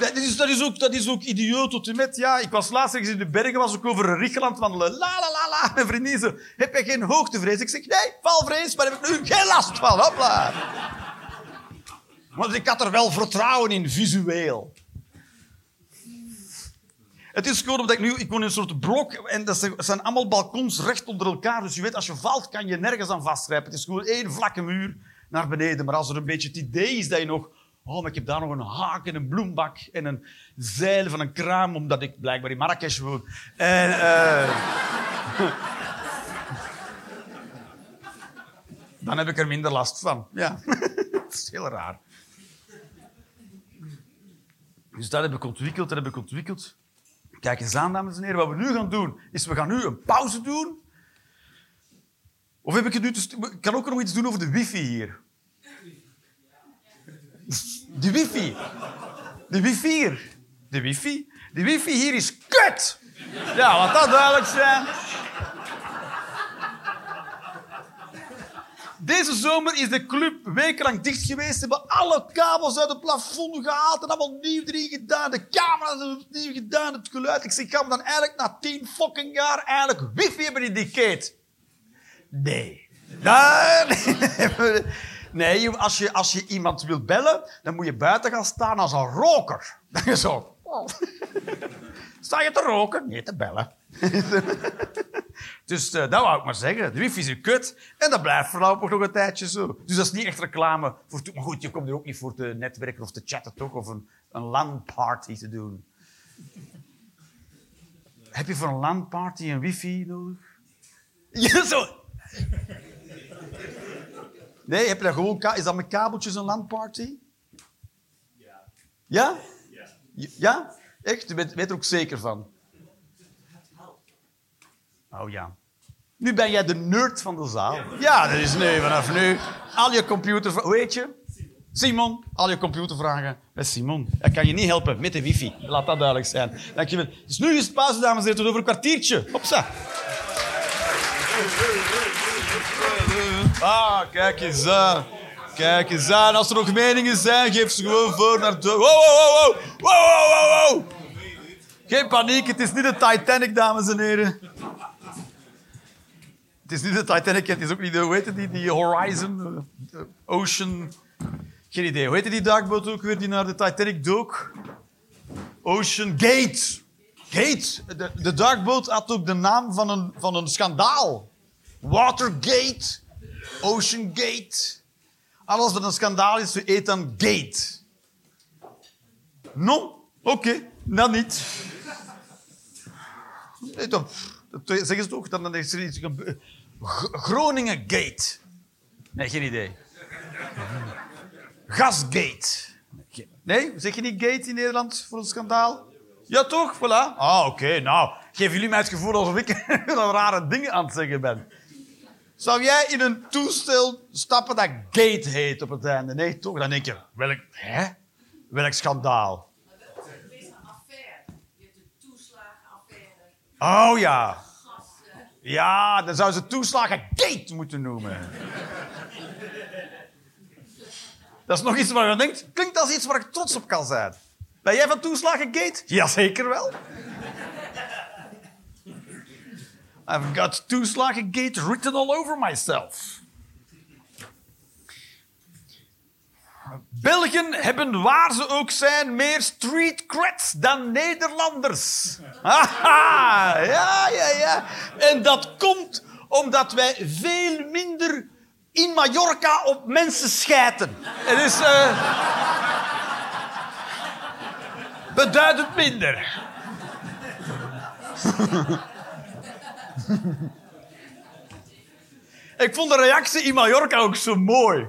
Dat is, dat, is ook, dat is ook idioot tot met. Ja, ik was laatst in de bergen, was ik over een wandelen. La la la la, mijn vriendin zo. Heb je geen hoogtevrees? Ik zeg, nee, valvrees, maar heb ik nu geen last van. Hopla. Want ik had er wel vertrouwen in, visueel. Het is gewoon omdat ik nu... Ik woon in een soort blok en dat zijn- zijn allemaal balkons recht onder elkaar. Dus je weet, als je valt, kan je nergens aan vastgrijpen. Het is gewoon één vlakke muur naar beneden. Maar als er een beetje het idee is dat je nog... Oh, maar ik heb daar nog een haak en een bloembak en een zeil van een kraam, omdat ik blijkbaar in Marrakesh woon. En... eh, dan heb ik er minder last van. Ja. dat is heel raar. Dus dat heb ik ontwikkeld, dat heb ik ontwikkeld. Kijk eens aan, dames en heren. Wat we nu gaan doen, is we gaan nu een pauze doen. Of heb ik het nu te... st- Ik kan ook nog iets doen over de wifi hier. De wifi. De wifi hier. De wifi. De wifi hier is kut. Ja, laat dat duidelijk zijn. Deze zomer is de club wekenlang dicht geweest. Ze hebben alle kabels uit het plafond gehaald en allemaal nieuw erin gedaan. De camera's opnieuw gedaan, het geluid. Ik zeg, gaan we dan eigenlijk na tien fucking jaar eigenlijk wifi hebben in die keet? Nee. Nee. Nee, als je, als je iemand wil bellen, dan moet je buiten gaan staan als een roker. Dan je zo... oh. Sta je te roken? Nee, te bellen. dus eh, dat wou ik maar zeggen. De wifi is een kut. En dat blijft voorlopig nog een tijdje zo. Dus dat is niet echt reclame. Voor maar goed, je komt er ook niet voor te netwerken of te chatten, toch? Of een, een LAN-party te doen. Heb je voor een LAN-party een wifi nodig? Ja, zo. Nee, heb je dat gewoon... Is dat met kabeltjes een LAN-party? Ja. Ja? Ja? Echt? Je bent, weet er ook zeker van? Oh ja. Nu ben jij de nerd van de zaal. Ja, dat is nu, vanaf nu. Al je computer... Hoe heet je? Simon. Al je computervragen met Simon. Dat kan je niet helpen met de wifi. Laat dat duidelijk zijn. Dankjewel. Dus nu is het pauze, dames en heren, over een kwartiertje. Hopsa. Ah, kijk eens aan. Kijk eens aan. Als er nog meningen zijn, geef ze gewoon voor naar de... Wow, wow, wow, wow. Wow, wow, wow. Geen paniek, het is niet de Titanic, dames en heren. Het is niet de Titanic, het is ook niet de, hoe heet die, die Horizon, eh, Ocean... Geen idee. Hoe heette die duikboot ook weer die naar de Titanic dook? Ocean Gate. Gate. De, de duikboot had ook de naam van een, van een schandaal. Watergate. Ocean Gate. Alles wat een schandaal is, heet dan Gate. Non? Oké, dan niet. Nee, dan, dat zeggen ze toch? Dan is er iets Groningen Gate. Nee, geen idee. Gasgate. Nee, zeg je niet gate in Nederland voor een schandaal? Ja, toch? Voilà. Ah, oké. Nou, geven jullie mij het gevoel alsof ik rare dingen aan het zeggen ben. Zou jij in een toestel stappen dat gate heet op het einde? Nee, toch? Dan denk je, welk, hè? Welk schandaal? Is een affaire. Je hebt de toeslagenaffaire. Oh ja. Ja, dan zou ze toeslagen gate moeten noemen. Dat is nog iets waar je denkt, klinkt als iets waar ik trots op kan zijn. Ben jij van toeslagen gate? Jazeker wel. I've got toeslagen gate written all over myself. Belgen hebben, waar ze ook zijn, meer street creds dan Nederlanders. Haha, ja, ja, ja. En dat komt omdat wij veel minder in Mallorca op mensen schijten. Het is eh, beduidend minder. Ik vond de reactie in Mallorca ook zo mooi.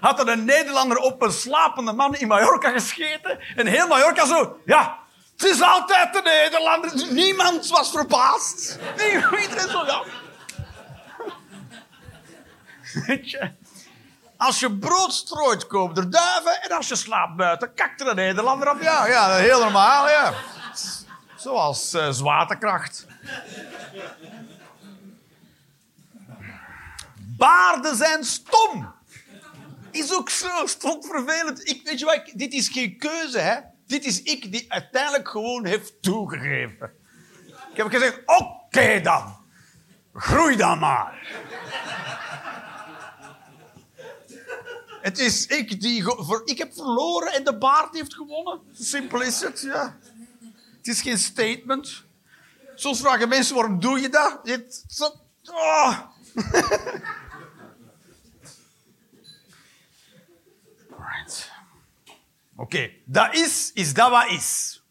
Had er een Nederlander op een slapende man in Mallorca gescheten. En heel Mallorca zo... Ja, het is altijd de Nederlander. Niemand was verbaasd. Nee, Iedereen zo... Ja. Weet je? Als je brood strooit, komen er duiven. En als je slaapt buiten, kakt er een Nederlander op. Ja, ja heel normaal, ja. Zoals eh, zwaartekracht. Baarden zijn stom. Is ook zo stom vervelend. Ik, weet je wat, dit is geen keuze, hè. Dit is ik die uiteindelijk gewoon heeft toegegeven. Ik heb gezegd, oké dan. Groei dan maar. Het is ik die... ik heb verloren en de baard heeft gewonnen. Simpel is het, ja. Het is geen statement. Soms vragen mensen, waarom doe je dat? Zo, oh. Right. Oké, dat is, is dat wat is.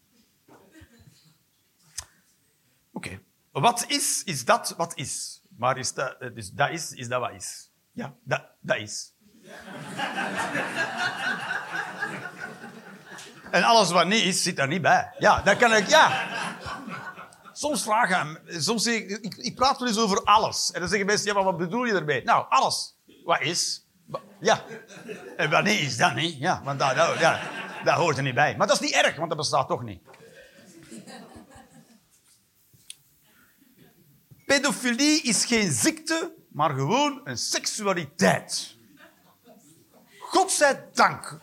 Oké, wat is, is dat wat is. Maar is dat, eh, dus dat is, is dat wat is. Ja, dat, dat is. En alles wat niet is, zit daar niet bij. Ja, dat kan ik, ja. Soms vragen, soms zeg ik, ik, ik praat wel eens over alles. En dan zeggen mensen, ja, maar wat bedoel je ermee? Nou, alles. Wat is? Ja. En wat niet is, dat niet. Ja, want dat, dat, dat hoort er niet bij. Maar dat is niet erg, want dat bestaat toch niet. Pedofilie is geen ziekte, maar gewoon een seksualiteit. Godzijdank.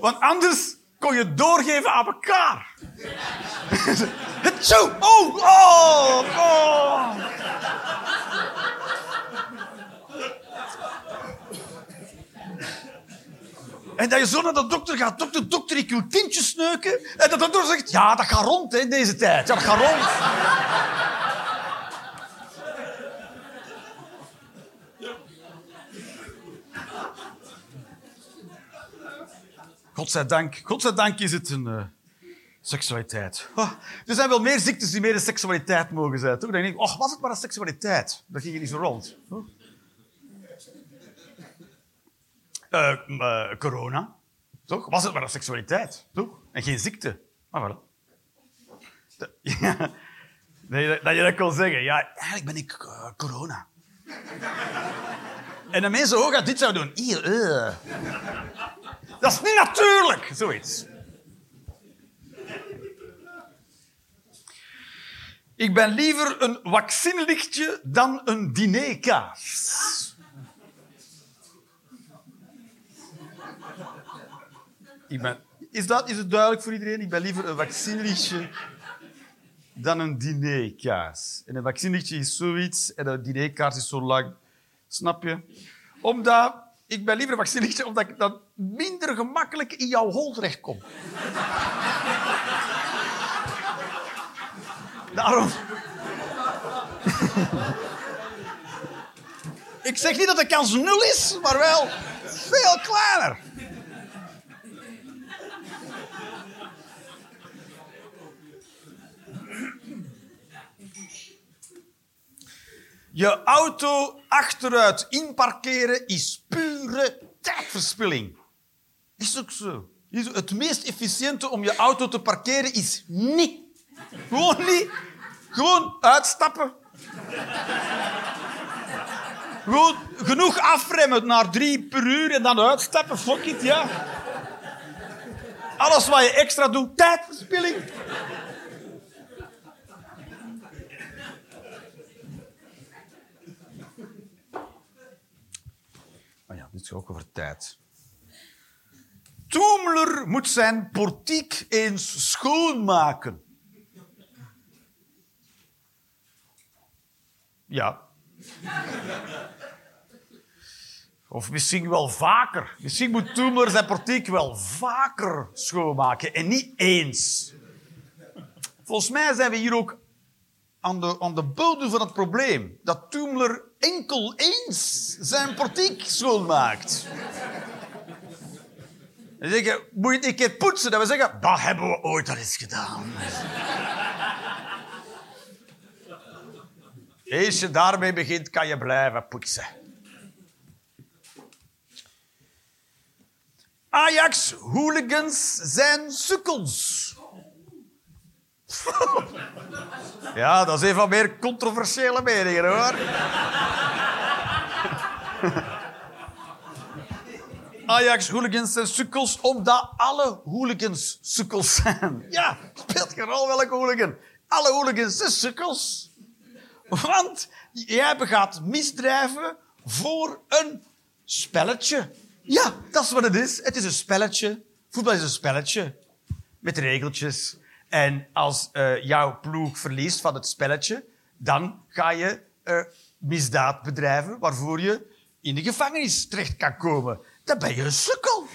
Want anders kon je doorgeven aan elkaar. Het zo. Oh, oh, oh. En dat je zo naar de dokter gaat. Dokter, dokter, ik wil kindjes sneuken. En dat de dokter zegt, ja, dat gaat rond hè, deze tijd. Ja, dat gaat rond. Godzijdank, godzijdank is het een eh, seksualiteit. Ah, er zijn wel meer ziektes die meer een seksualiteit mogen zijn. Toch? Dan denk ik, oh, was het maar een seksualiteit? Dat ging er niet zo rond. Eh, eh, corona. Toch? Was het maar een seksualiteit. Toch? En geen ziekte. Maar voilà. Dat, je, dat je kon zeggen. Ja, eigenlijk ben ik corona. En de mensen ook dit zou doen. Dat is niet natuurlijk, zoiets. Ik ben liever een vaccinelichtje dan een dinerkaars. Is, dat, is het duidelijk voor iedereen? Ik ben liever een vaccinelichtje dan een dinerkaars. En een vaccinelichtje is zoiets en een dinerkaars is zo lang. Snap je? Omdat ik ben liever vaccinelichtje omdat ik dan minder gemakkelijk in jouw hol terechtkom. Daarom. ik zeg niet dat de kans nul is, maar wel veel kleiner. Je auto achteruit inparkeren is pure tijdverspilling. Is ook zo. Het meest efficiënte om je auto te parkeren is niet. Gewoon niet. Gewoon uitstappen. Genoeg afremmen naar drie per uur en dan uitstappen. Fuck it, ja. Alles wat je extra doet, tijdverspilling. Dit is ook over tijd. Toemler moet zijn portiek eens schoonmaken. Ja. Of misschien wel vaker. Misschien moet Toemler zijn portiek wel vaker schoonmaken en niet eens. Volgens mij zijn we hier ook aan de, aan de bodem van het probleem. Dat Toemler enkel eens zijn portiek schoonmaakt. Dan zeggen, moet je het een keer poetsen? Dat we zeggen, dat hebben we ooit al eens gedaan. Als je daarmee begint, kan je blijven poetsen. Ajax-hooligans zijn sukkels. Ja, dat is een van meer controversiële meningen, hoor. Ajax-hooligans zijn sukkels omdat alle hooligans sukkels zijn. Ja, speelt geen rol welke hooligan. Alle hooligans zijn sukkels. Want jij begaat misdrijven voor een spelletje. Ja, dat is wat het is. Het is een spelletje. Voetbal is een spelletje. Met regeltjes. En als eh, jouw ploeg verliest van het spelletje, dan ga je eh, misdaad bedrijven waarvoor je in de gevangenis terecht kan komen. Dan ben je een sukkel.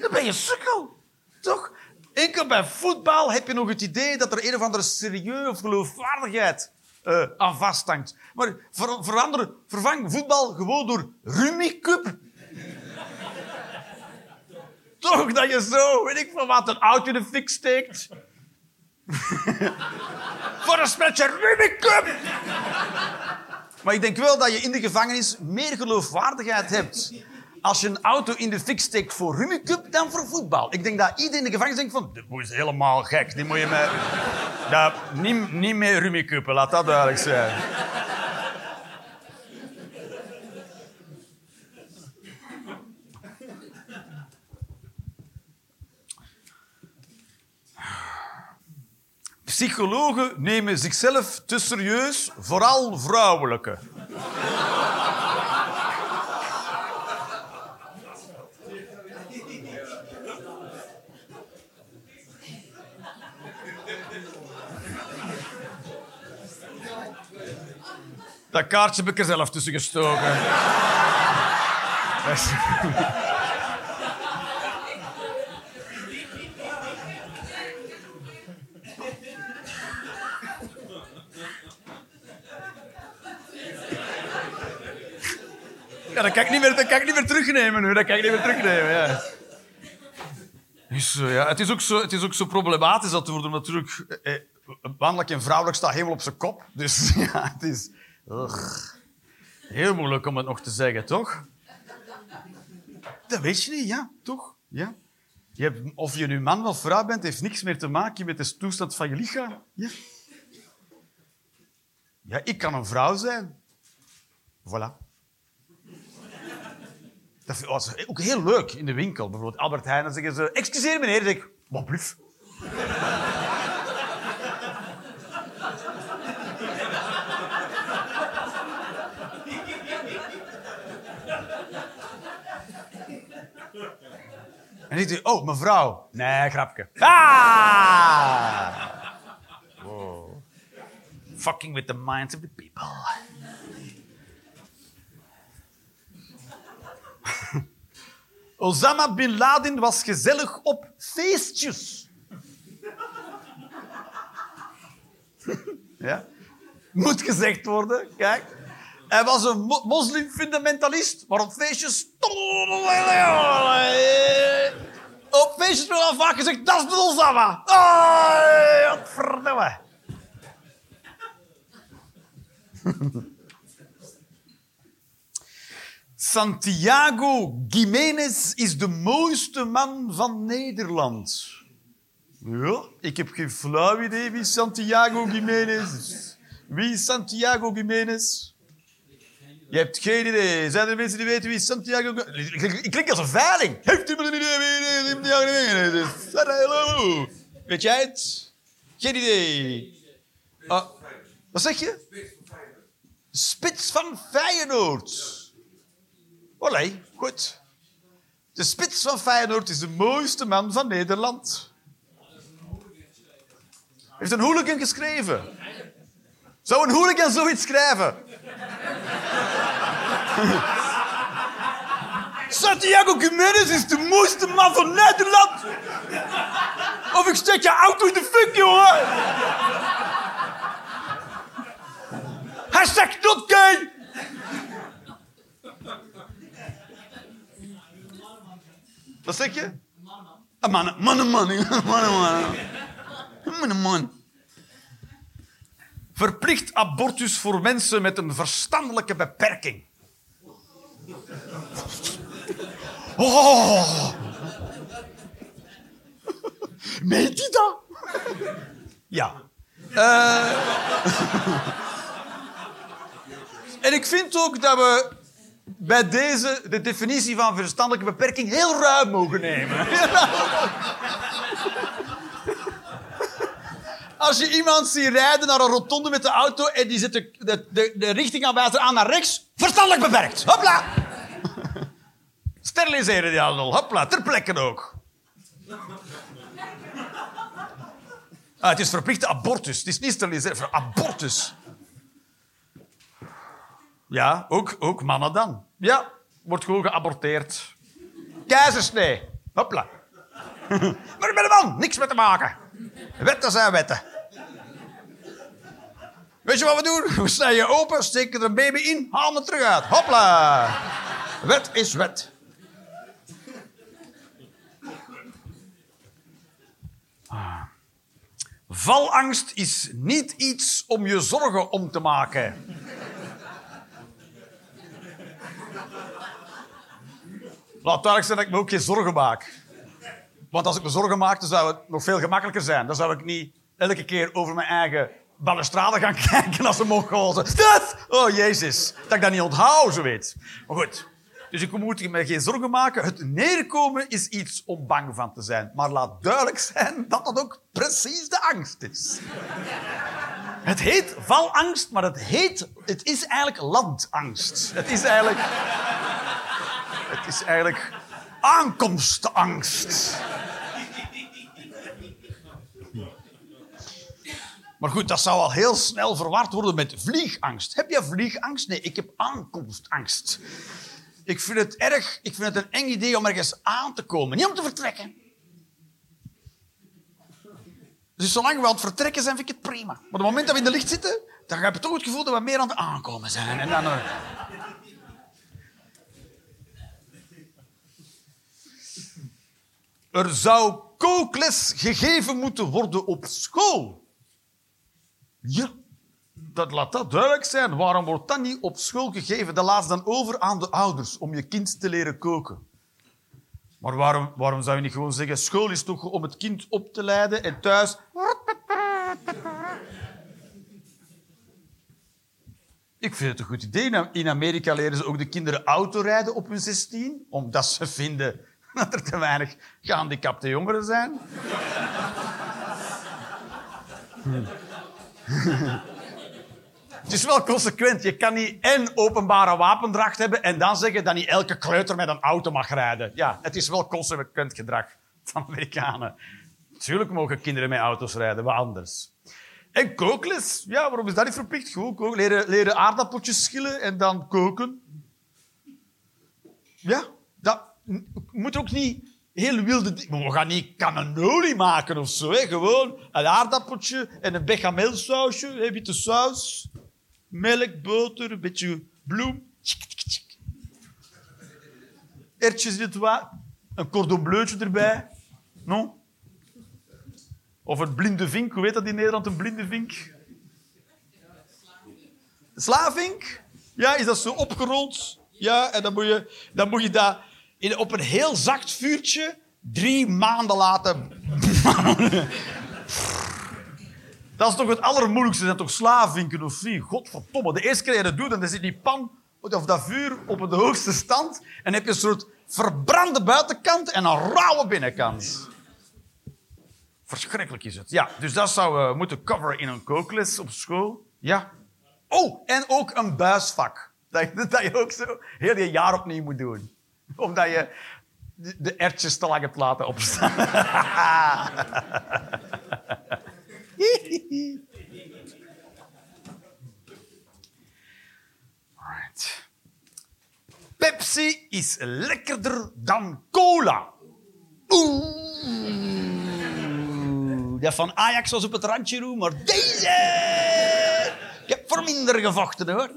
Dan ben je een sukkel. Toch? Enkel bij voetbal heb je nog het idee dat er een of andere serieus of geloofwaardigheid eh, aan vasthangt. Maar ver, verander, vervang voetbal gewoon door Rummy Cup. Toch dat je zo, weet ik van wat, een auto de fik steekt. Voor een spelletje Rubik Cup. Maar ik denk wel dat je in de gevangenis meer geloofwaardigheid hebt als je een auto in de fik steekt voor Rubik Cup dan voor voetbal. Ik denk dat iedereen in de gevangenis denkt van, dit is helemaal gek. Die moet je. Ja, niet, niet met Rubik Cup, laat dat duidelijk zijn. Psychologen nemen zichzelf te serieus, vooral vrouwelijke. Dat kaartje heb ik er zelf tussen gestoken. Ja, dat kan ik niet meer, dat kan ik niet meer terugnemen nu. Dat kan ik niet meer terugnemen, ja. Dus, ja, het, is ook zo, het is ook zo problematisch dat wordt natuurlijk... Eh, eh, mannelijk en vrouwelijk staat helemaal op zijn kop. Dus ja, het is... heel moeilijk om het nog te zeggen, toch? Dat weet je niet, ja, toch? Ja. Je hebt, of je nu man of vrouw bent, heeft niks meer te maken met de toestand van je lichaam. Ja. Ja, ik kan een vrouw zijn. Voilà. Dat was ook heel leuk in de winkel. Bijvoorbeeld Albert Heijn, dan zeggen ze... Excuseer meneer, zeg ik... Wat bluf. En ik zeg, oh, mevrouw. Nee, grapje. Ah! Fucking with the minds of the people. Osama Bin Laden was gezellig op feestjes. ja? Moet gezegd worden, kijk. Hij was een mo- moslimfundamentalist, maar op feestjes... Op feestjes werd al vaak gezegd, dat is de Osama. Wat verdomme. Santiago Gimenez is de mooiste man van Nederland. Ja, ik heb geen flauw idee wie Santiago Gimenez is. Wie is Santiago Gimenez? Je hebt geen idee. Zijn er mensen die weten wie Santiago? Ik klink als een veiling. Heeft iemand een idee wie Santiago Gimenez is? Hallo. Weet jij het? Geen idee. Ah, wat zeg je? Spits van Feyenoord. Olé, goed. De spits van Feyenoord is de mooiste man van Nederland. Heeft een hooligan geschreven. Zou een hooligan zoiets schrijven? Santiago Gimenez is de mooiste man van Nederland. Of ik steek je auto in de fik, jongen. Hashtag not gay. Wat zeg je? Een man. Man, een man. Man, man. Man, een man. Verplicht abortus voor mensen met een verstandelijke beperking. Oh. Meent hij dat? Ja. Eh. en ik vind ook dat we bij deze de definitie van verstandelijke beperking heel ruim mogen nemen. Als je iemand ziet rijden naar een rotonde met de auto en die zet de, de, de, de richtingaanwijzer aan naar rechts, verstandelijk beperkt. Hopla! Steriliseren die handel. Hopla, ter plekke ook. Ah, het is verplichte abortus. Het is niet steriliseren, abortus. Ja, ook, ook mannen dan. Ja, wordt gewoon geaborteerd. Keizersnee. Hopla. maar met een man, niks mee te maken. Wetten zijn wetten. Weet je wat we doen? We snijden open, steken er een baby in, halen het terug uit. Hopla. Wet is wet. Ah. Valangst is niet iets om je zorgen om te maken. Laat duidelijk zijn dat ik me ook geen zorgen maak. Want als ik me zorgen maakte, zou het nog veel gemakkelijker zijn. Dan zou ik niet elke keer over mijn eigen balustrade gaan kijken als mongool. Zo, "Stas!" Oh, jezus. Dat ik dat niet onthoud, zo weet. Maar goed. Dus ik moet me geen zorgen maken. Het neerkomen is iets om bang van te zijn. Maar laat duidelijk zijn dat dat ook precies de angst is. Het heet valangst, maar het, heet, het is eigenlijk landangst. Het is eigenlijk... Het is eigenlijk aankomstangst. Maar goed, dat zou al heel snel verward worden met vliegangst. Heb je vliegangst? Nee, ik heb aankomstangst. Ik vind het erg, ik vind het een eng idee om ergens aan te komen, niet om te vertrekken. Dus zolang we aan het vertrekken zijn, vind ik het prima. Maar op het moment dat we in de licht zitten, dan heb je toch het gevoel dat we meer aan het aankomen zijn. En dan, Er zou kookles gegeven moeten worden op school. Ja, dat laat dat duidelijk zijn. Waarom wordt dat niet op school gegeven? Dat laat dan over aan de ouders om je kind te leren koken. Maar waarom, waarom zou je niet gewoon zeggen: school is toch om het kind op te leiden en thuis. Ik vind het een goed idee. In Amerika leren ze ook de kinderen autorijden op hun 16, omdat ze vinden dat er te weinig gehandicapte jongeren zijn. Het is wel consequent. Je kan niet en openbare wapendracht hebben en dan zeggen dat niet elke kleuter met een auto mag rijden. Ja, het is wel consequent gedrag van Amerikanen. Natuurlijk mogen kinderen met auto's rijden, wat anders. En kookles, ja, waarom is dat niet verplicht? Koken. Leren, leren aardappeltjes schillen en dan koken. Ja, dat moet ook niet heel wilde dingen. We gaan niet cannoli maken of zo. Hè. Gewoon een aardappeltje en een bechamelsausje, een beetje saus, melk, boter, een beetje bloem. Ertjes in het water, een cordon bleuetje erbij. Non? Of een blinde vink. Hoe heet dat in Nederland, een blinde vink? Slavink? Ja, is dat zo opgerold? Ja, en dan moet je, dan moet je dat in, op een heel zacht vuurtje drie maanden laten... dat is toch het allermoeilijkste. Dat toch slavinken of niet? Godverdomme. De eerste keer dat je dat doet, dan zit die pan of dat vuur op de hoogste stand. En heb je een soort verbrande buitenkant en een rauwe binnenkant. Verschrikkelijk is het. Ja, dus dat zouden we moeten coveren in een kookles op school. Ja. Oh, en ook een buisvak. Dat dat je ook zo heel je jaar opnieuw moet doen. Omdat je de, ertjes te lang hebt laten opstaan. Alright. Pepsi is lekkerder dan cola. Oeh. Dat van Ajax was op het randje roem, maar deze... Ik heb voor minder gevochten, hoor.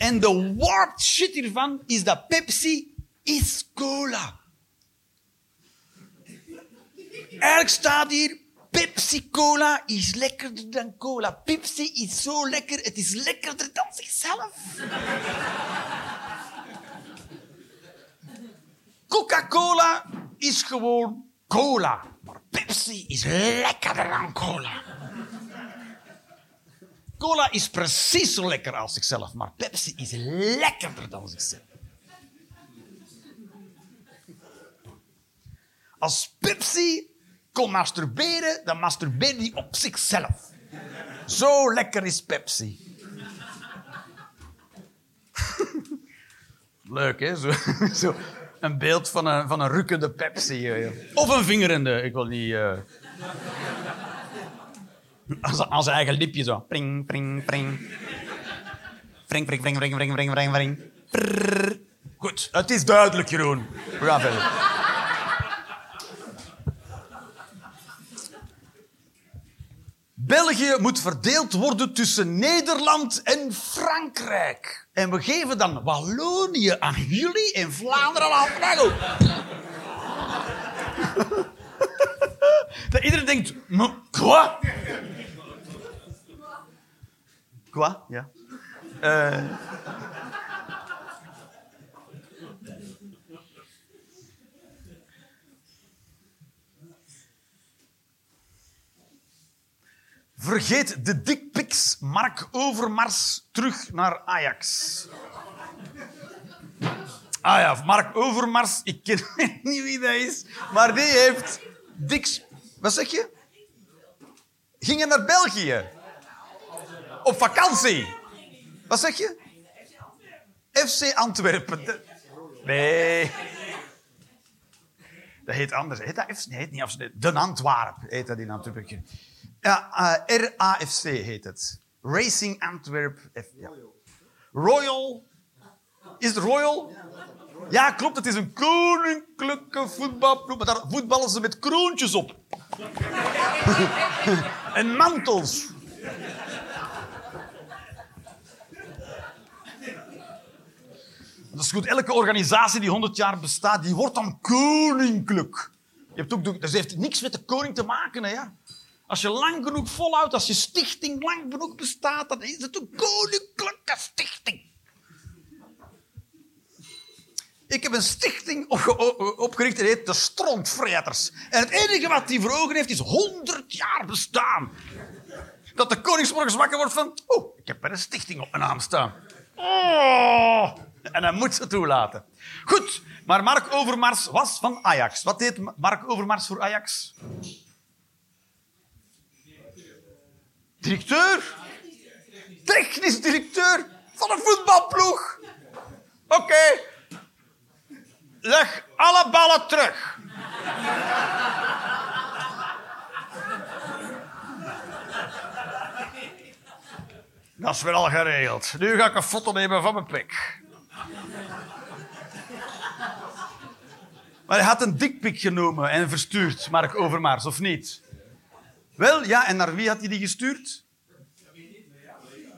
En de warped shit hiervan is dat Pepsi is cola. Eigenlijk staat hier... Pepsi-Cola is lekkerder dan cola. Pepsi is zo lekker, het is lekkerder dan zichzelf. Coca-Cola is gewoon cola. Maar Pepsi is lekkerder dan cola. Cola is precies zo lekker als zichzelf, maar Pepsi is lekkerder dan zichzelf. Als Pepsi kon masturberen, dan masturbeerde hij op zichzelf. Zo lekker is Pepsi. Leuk, hè? Zo, een beeld van een, van een rukkende Pepsi. Of een vingerende, ik wil niet... eh. Zijn- aan zijn eigen lipje zo. Pring, pring, pring. Pring, pring, pring, pring, pring, pring, pring, pring. Prrr. Goed, het is duidelijk, Jeroen. We gaan verder. België moet verdeeld worden tussen Nederland en Frankrijk. En we geven dan Wallonië aan jullie en Vlaanderen aan. Dat iedereen denkt, "Maar quoi? Quoi? Ja. Eh. Vergeet de dickpics, Mark Overmars terug naar Ajax. Ah ja, Mark Overmars, ik ken niet wie dat is, maar die heeft diks... Wat zeg je? Gingen naar België. Op vakantie. Wat zeg je? FC Antwerpen. Nee. Dat heet anders. Heet dat FC? Nee, heet niet FC. De Antwerp heet dat in Antwerpen. Ja, eh, RAFC heet het. Racing Antwerp. Royal. Is het Royal? Ja, klopt. Het is een koninklijke voetbalploeg. Maar daar voetballen ze met kroontjes op. en mantels. Dat is goed. Elke organisatie die 100 jaar bestaat, die wordt dan koninklijk. Je hebt ook, dat heeft niks met de koning te maken. Ja. Als je lang genoeg volhoudt, als je stichting lang genoeg bestaat, dan is het een koninklijke stichting. Ik heb een stichting opgericht, die heet de Strontvreters. En het enige wat die voor ogen heeft, is 100 jaar bestaan. Dat de koningsmorgens wakker wordt van... Oh, ik heb er een stichting op mijn naam staan. Oh, en hij moet ze toelaten. Goed, maar Mark Overmars was van Ajax. Wat deed Mark Overmars voor Ajax? Directeur? Technisch directeur van een voetbalploeg. Oké. Leg alle ballen terug. Dat is weer al geregeld. Nu ga ik een foto nemen van mijn pik. Maar hij had een dikpik genomen en verstuurd, Mark Overmars, of niet? Wel, ja, en naar wie had hij die gestuurd?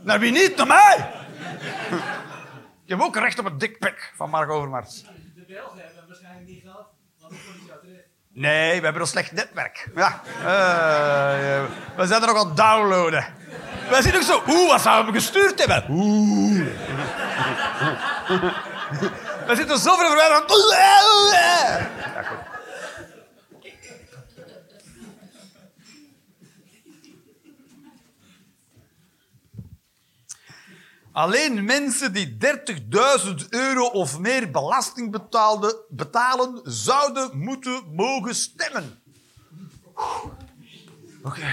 Naar wie niet? Naar mij! Ik heb ook recht op een dikpik van Mark Overmars. De hebben waarschijnlijk niet gehad, komt hij zo terecht. Nee, we hebben een slecht netwerk. Ja. Eh, we zijn er nog aan het downloaden. Wij zien ook zo, oeh, wat zouden we gestuurd hebben? Oeh. We zitten zo ver verwijderd. Ja, goed. Alleen mensen die 30.000 euro of meer belasting betaalden, betalen, zouden moeten mogen stemmen. Oké.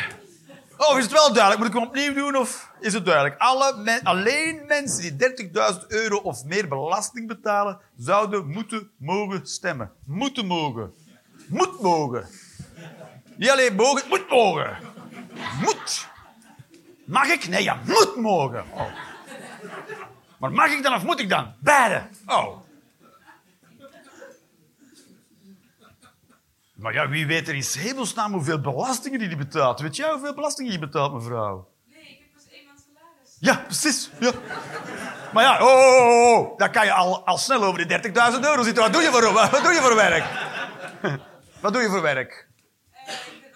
Oh, is het wel duidelijk? Moet ik hem opnieuw doen of is het duidelijk? Alle alleen mensen die 30.000 euro of meer belasting betalen, zouden moeten mogen stemmen. Moeten mogen. Moet mogen. Niet alleen mogen, moet mogen. Moet. Mag ik? Nee, ja, moet mogen. Oh. Maar mag ik dan of moet ik dan? Beide. Oh. Maar ja, wie weet er in hemelsnaam hoeveel belastingen die die betaalt. Weet jij hoeveel belastingen je betaalt, mevrouw? Nee, ik heb pas één maand salaris. Ja, precies. Ja. Maar ja, oh, oh, oh, dan kan je al, al snel over die 30.000 euro zitten. Wat doe je voor, wat doe je voor werk? Wat doe je voor werk? Eh, ik ben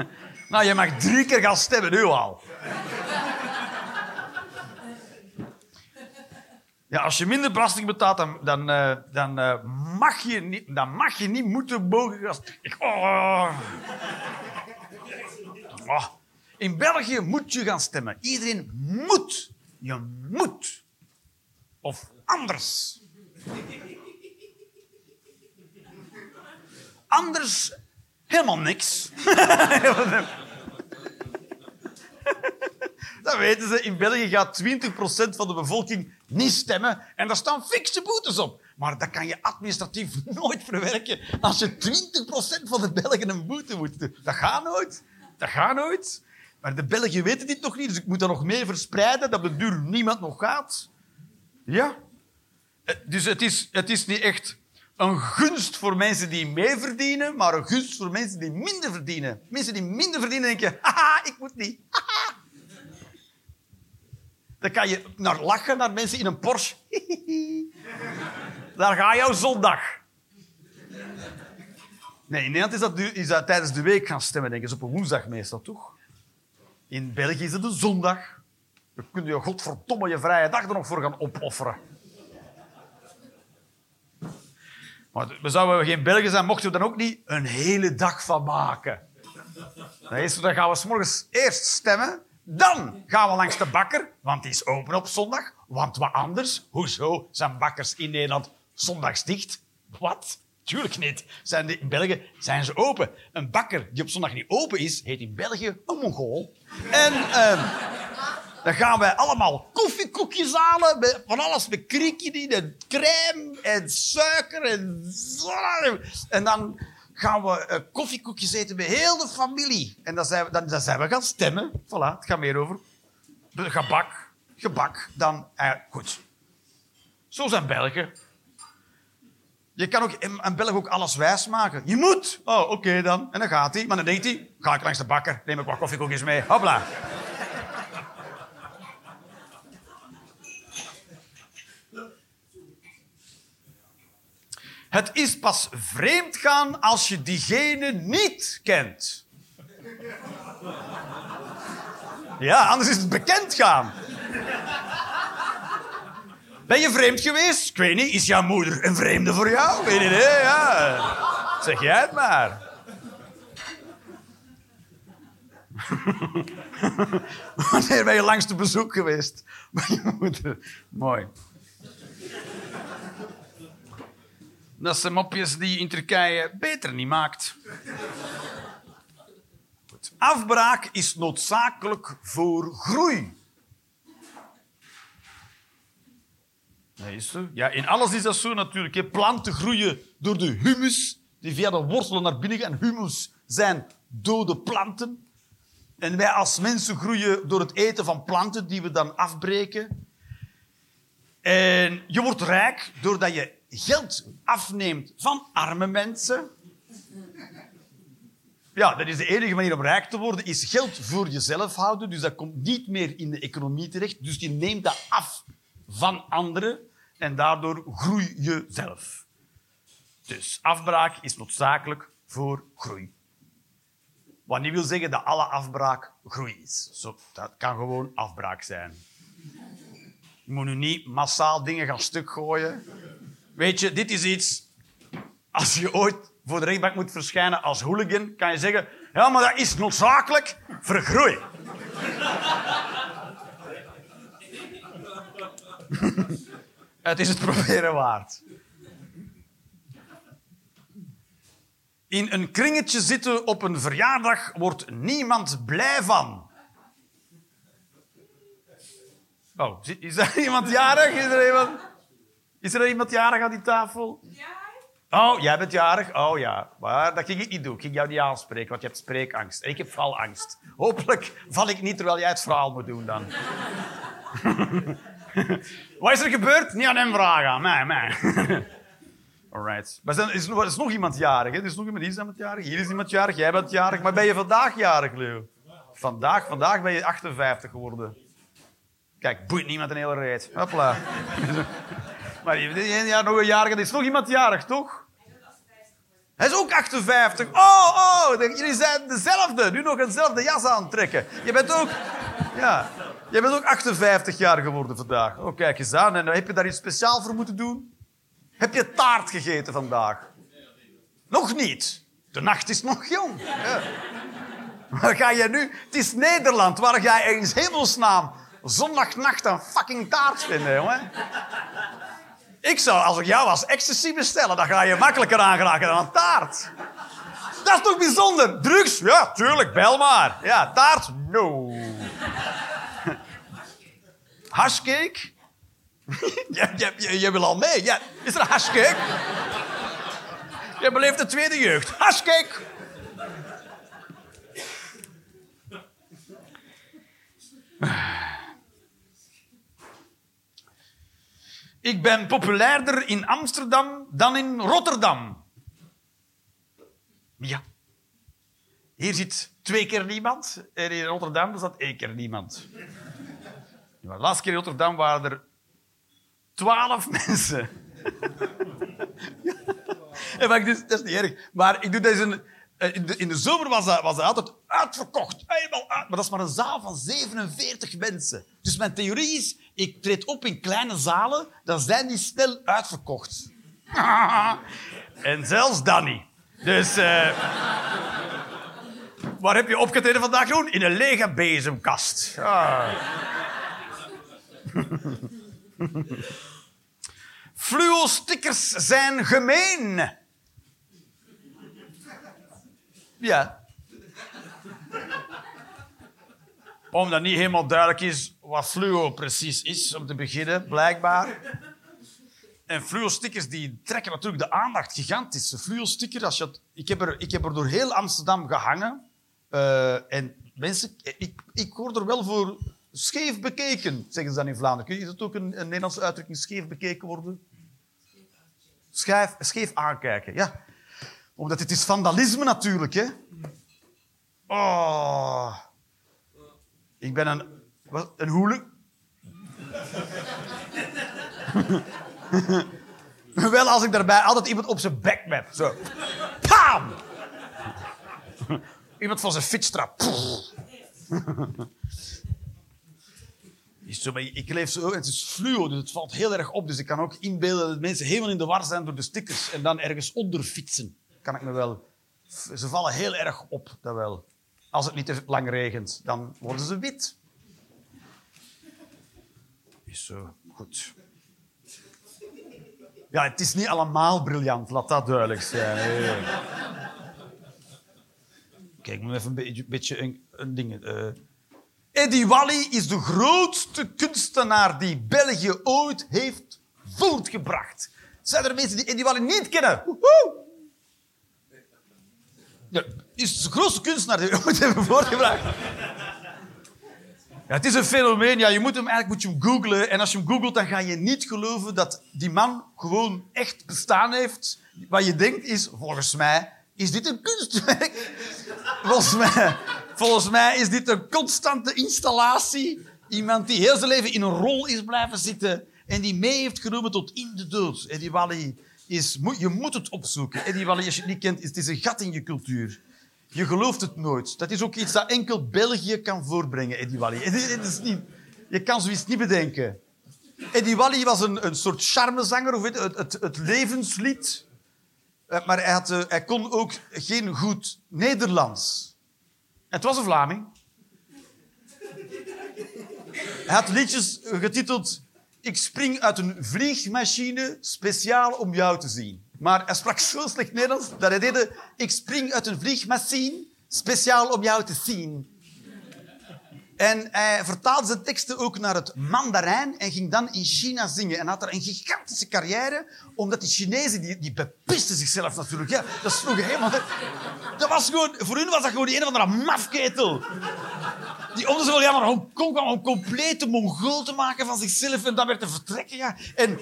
arts. Nou, je mag drie keer gaan stemmen, nu al. Ja, als je minder belasting betaalt, dan, dan, eh, dan, eh, mag, je niet, dan mag je niet moeten mogen. Oh. Oh. In België moet je gaan stemmen. Iedereen moet. Je moet. Of anders. Anders helemaal niks. Dat weten ze. In België gaat 20% van de bevolking niet stemmen. En daar staan fikse boetes op. Maar dat kan je administratief nooit verwerken als je 20% van de Belgen een boete moet doen. Dat gaat nooit. Dat gaat nooit. Maar de Belgen weten dit nog niet, dus ik moet dat nog meer verspreiden, dat op duur niemand nog gaat. Ja. Eh, Dus het is, het is niet echt een gunst voor mensen die meer verdienen, maar een gunst voor mensen die minder verdienen. Mensen die minder verdienen denken, haha, ik moet niet. Dan kan je naar lachen naar mensen in een Porsche. Daar ga je zondag. Nee, in Nederland is dat, is tijdens de week gaan stemmen, denk ik. Dat is op een woensdag meestal, toch? In België is het een zondag. Dan kun je godverdomme je vrije dag er nog voor gaan opofferen. Maar we zouden geen Belgen zijn, mochten we dan ook niet een hele dag van maken. Dan, gaan we 's morgens eerst stemmen. Dan gaan we langs de bakker, want die is open op zondag. Want wat anders? Hoezo zijn bakkers in Nederland zondags dicht? Wat? Tuurlijk niet. Zijn in België zijn ze open. Een bakker die op zondag niet open is, heet in België een Mongool. En ehm, dan gaan wij allemaal koffiekoekjes halen. Van alles met kriekje en crème en suiker en. En dan gaan we eh, koffiekoekjes eten met heel de familie. En dan zijn we, dan, dan zijn we gaan stemmen. Voilà, het gaat meer over gebak. Gebak. Dan, eh, goed. Zo zijn Belgen. Je kan ook in een Belg ook alles wijs maken. Je moet. Oh, oké dan. En dan gaat hij. Maar dan denkt hij, ga ik langs de bakker, neem ik wat koffiekoekjes mee. Hopla. Het is pas vreemd gaan als je diegene niet kent. Ja, anders is het bekend gaan. Ben je vreemd geweest? Ik weet niet. Is jouw moeder een vreemde voor jou? Weet niet, ja. Zeg jij het maar. Wanneer ben je langs te bezoek geweest bij je moeder? Mooi. Dat zijn mopjes die in Turkije beter niet maakt. Afbraak is noodzakelijk voor groei. Nee, is zo. Ja, in alles is dat zo natuurlijk. Planten groeien door de humus, die via de wortelen naar binnen gaan. Humus zijn dode planten. En wij als mensen groeien door het eten van planten die we dan afbreken. En je wordt rijk doordat je geld afneemt van arme mensen. Ja, dat is de enige manier om rijk te worden, is geld voor jezelf houden. Dus dat komt niet meer in de economie terecht. Dus je neemt dat af van anderen en daardoor groei je zelf. Dus afbraak is noodzakelijk voor groei. Wat niet wil zeggen dat alle afbraak groei is. Zo, dat kan gewoon afbraak zijn. Je moet nu niet massaal dingen gaan stuk gooien. Weet je, dit is iets... Als je ooit voor de rechtbank moet verschijnen als hooligan, kan je zeggen... Ja, maar dat is noodzakelijk voor groei. Het is het proberen waard. In een kringetje zitten op een verjaardag wordt niemand blij van. Oh, is er iemand jarig? Er iemand, is er iemand jarig aan die tafel? Oh, jij bent jarig? Oh ja. Maar dat ging ik niet doen. Ik ging jou niet aanspreken, want je hebt spreekangst. En ik heb valangst. Hopelijk val ik niet terwijl jij het verhaal moet doen dan. Wat is er gebeurd? Niet aan hem vragen, aan mij, mij. Alright. Maar er is, er is nog iemand jarig. Hè? Er is nog iemand, hier is iemand jarig, hier is iemand jarig, jij bent jarig. Maar ben je vandaag jarig, Leo? Vandaag, vandaag ben je 58 geworden. Kijk, boeit niemand een hele reet. Hopla. maar jaar nog een jarige. Er is nog iemand jarig, toch? Hij is ook 58. Oh, oh, jullie zijn dezelfde. Nu nog eenzelfde jas aantrekken. Je bent ook... Ja. Je bent ook 58 jaar geworden vandaag. Oh, kijk eens aan. En heb je daar iets speciaal voor moeten doen? Heb je taart gegeten vandaag? Nog niet. De nacht is nog jong. Ja. Waar ga je nu? Het is Nederland. Waar ga je in hemelsnaam zondagnacht een fucking taart vinden, jongen? Ik zou, als ik jou was, ecstasy bestellen. Dan ga je makkelijker aangeraken dan een taart. Dat is toch bijzonder? Drugs? Ja, tuurlijk, bel maar. Ja, taart? No. Hashcake? je, je, je, je wil al mee. Ja, is er een hashcake? Je beleeft de tweede jeugd. Hashcake! Ik ben populairder in Amsterdam dan in Rotterdam. Ja. Hier zit twee keer niemand. En in Rotterdam zat één keer niemand. De laatste keer in Rotterdam waren er twaalf mensen. dus, dat is niet erg. Maar ik doe deze... eh, In de, in de zomer was dat, was altijd uitverkocht. Maar dat is maar een zaal van 47 mensen. Dus mijn theorie is, ik treed op in kleine zalen, dan zijn die snel uitverkocht. en zelfs dan niet. Dus... eh, waar heb je opgetreden vandaag, Groen? In een lege bezemkast. Ah. Fluo-stickers zijn gemeen. Ja. Omdat niet helemaal duidelijk is wat fluo precies is, om te beginnen, blijkbaar. En fluo-stickers die trekken natuurlijk de aandacht gigantisch. Fluo-sticker, als je het- ik, heb er, ik heb er door heel Amsterdam gehangen. Eh, en mensen, ik, ik word er wel voor scheef bekeken, zeggen ze dan in Vlaanderen. Is het ook een, een Nederlandse uitdrukking, scheef bekeken worden? Schijf, scheef aankijken, ja. Omdat het is vandalisme natuurlijk, hè. Oh. Ik ben een... Wat, een hoelen... Wel als ik daarbij altijd iemand op zijn bek heb. Zo. Pam! Iemand van zijn zo, maar ik leef zo, het is fluo, dus het valt heel erg op. Dus ik kan ook inbeelden dat mensen helemaal in de war zijn door de stickers en dan ergens onder fietsen. Kan ik me wel... Ze vallen heel erg op, dat wel. Als het niet te lang regent, dan worden ze wit. Is zo, goed. Ja, het is niet allemaal briljant, laat dat duidelijk zijn. Kijk, moet even een beetje, een ding... eh. Eddie Wally is de grootste kunstenaar die België ooit heeft voortgebracht. Zijn er mensen die Eddie Wally niet kennen? Woehoe! Ja, is de grootste kunstenaar die we ooit hebben voortgebracht. Ja, het is een fenomeen. Ja, je moet hem eigenlijk moet je hem googlen. En als je hem googelt, dan ga je niet geloven dat die man gewoon echt bestaan heeft. Wat je denkt is, volgens mij, is dit een kunstwerk? Volgens mij, volgens mij is dit een constante installatie. Iemand die heel zijn leven in een rol is blijven zitten en die mee heeft genomen tot in de dood. Eddie Wally is... Je moet het opzoeken. Eddie Wally, als je het niet kent, het is een gat in je cultuur. Je gelooft het nooit. Dat is ook iets dat enkel België kan voortbrengen, Eddie Wally. Je kan zoiets niet bedenken. Eddie Wally was een, een soort charmezanger, of het, het, het levenslied. Eh, Maar hij, had, eh, hij kon ook geen goed Nederlands. Het was een Vlaming. Hij had liedjes eh, getiteld... Ik spring uit een vliegmachine speciaal om jou te zien. Maar hij sprak zo slecht Nederlands dat hij deed... Ik spring uit een vliegmachine speciaal om jou te zien. En hij vertaalde zijn teksten ook naar het Mandarijn en ging dan in China zingen. En had er een gigantische carrière, omdat die Chinezen, die, die bepisten zichzelf natuurlijk. Ja, dat sloeg helemaal... Dat was gewoon, voor hun was dat gewoon een of andere mafketel. Die om de zoveel jaar naar om complete Mongool te maken van zichzelf en dan weer te vertrekken. Ja. En,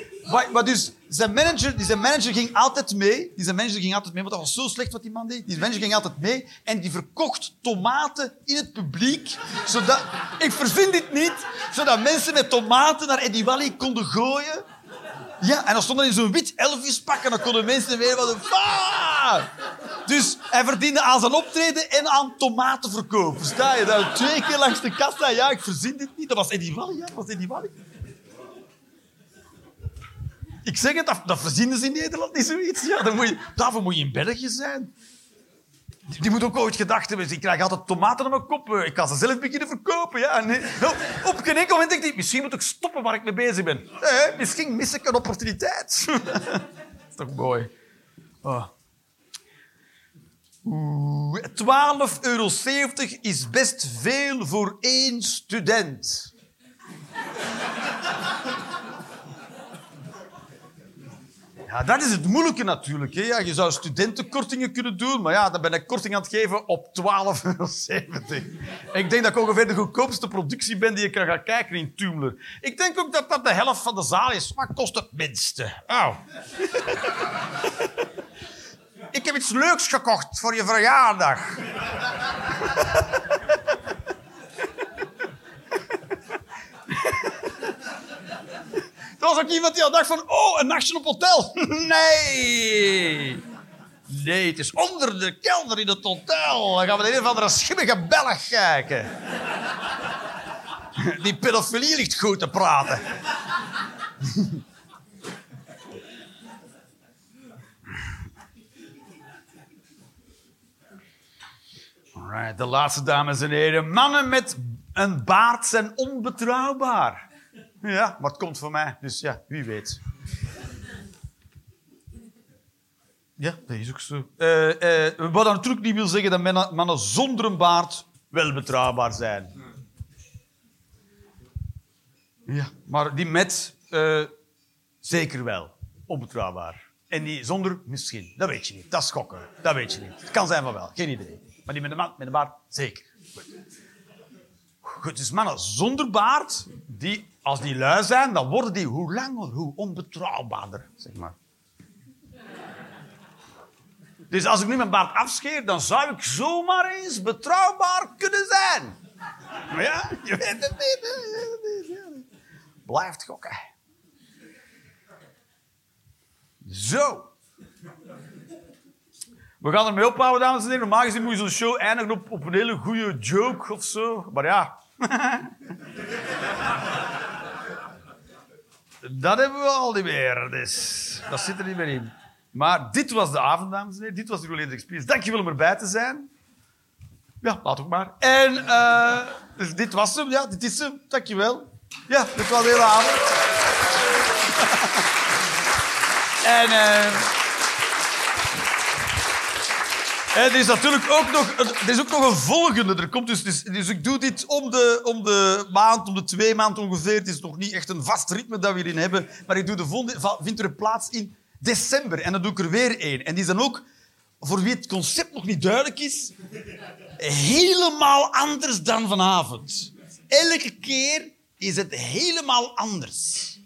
wat dus, zijn manager, die zijn manager ging altijd mee. Die zijn manager ging altijd mee, want dat was zo slecht wat die man deed. Die manager ging altijd mee en die verkocht tomaten in het publiek. Zodat, ik verzin dit niet, zodat mensen met tomaten naar Eddie Wally konden gooien. Ja, en dan stond hij in zo'n wit Elvis-pak en dan konden mensen weer wat... Ah! Dus hij verdiende aan zijn optreden en aan tomatenverkoop. Versta je? Dat twee keer langs de kassa. Ja, ik verzin dit niet. Dat was Eddie Wally, ja. Dat was Eddie Wally. Ik zeg het, dat, dat verzinnen ze in Nederland niet zoiets. Ja, dan moet je, daarvoor moet je in België zijn. Die, moet ook ooit gedacht hebben. Ik krijg altijd tomaten op mijn kop. Ik kan ze zelf beginnen verkopen. Ja. Nee. Op, op geen enkel moment denk ik, misschien moet ik stoppen waar ik mee bezig ben. Nee, misschien mis ik een opportuniteit. dat is toch mooi. Oh. Oeh, 12,70 euro is best veel voor één student. Ja, dat is het moeilijke natuurlijk. Hè. Ja, je zou studentenkortingen kunnen doen, maar ja, dan ben ik korting aan het geven op 12,70 euro. Ik denk dat ik ongeveer de goedkoopste productie ben die je kan gaan kijken in Tumler. Ik denk ook dat dat de helft van de zaal is. Maar kost het minste. Oh. Ik heb iets leuks gekocht voor je verjaardag. Er was ook iemand die al dacht van... Oh, een nachtje op hotel. Nee. Nee, het is onder de kelder in het hotel. Dan gaan we naar een of andere schimmige Belg kijken. Die pedofilie ligt goed te praten. Alright, de laatste dames en heren. Mannen met een baard zijn onbetrouwbaar. Ja, maar het komt van mij, dus ja, wie weet. Ja, dat is ook zo. Eh, eh, wat dat natuurlijk niet wil zeggen dat mannen, zonder een baard wel betrouwbaar zijn. Ja, maar die met eh, zeker wel onbetrouwbaar. En die zonder misschien. Dat weet je niet. Dat is gokken. Dat weet je niet. Het kan zijn van wel. Geen idee. Maar die met een, met een baard, zeker. Goed, dus mannen zonder baard, die, als die lui zijn, dan worden die hoe langer, hoe onbetrouwbaarder, zeg maar. Dus als ik nu mijn baard afscheer, dan zou ik zomaar eens betrouwbaar kunnen zijn. Maar ja, je weet het niet. Blijft gokken. Zo. We gaan ermee ophouden, dames en heren. Normaal gezien moet je zo'n show eindigen op, op een hele goede joke of zo. Maar ja. dat hebben we al niet meer. Dus dat zit er niet meer in. Maar dit was de avond, dames en heren. Dit was de Roulette Experience. Dankjewel om erbij te zijn. Ja, laat ook maar. En eh, dus dit was hem. Ja, dit is hem. Dankjewel. Ja, dit was de hele avond. en... eh, en er is natuurlijk ook nog, een- is ook nog een volgende. Er komt dus, dus, dus ik doe dit om de, om de maand, om de twee maanden ongeveer. Het is nog niet echt een vast ritme dat we hierin hebben. Maar ik doe de volgende, vindt er plaats in december. En dan doe ik er weer één. En die is dan ook, voor wie het concept nog niet duidelijk is, helemaal anders dan vanavond. Elke keer is het helemaal anders.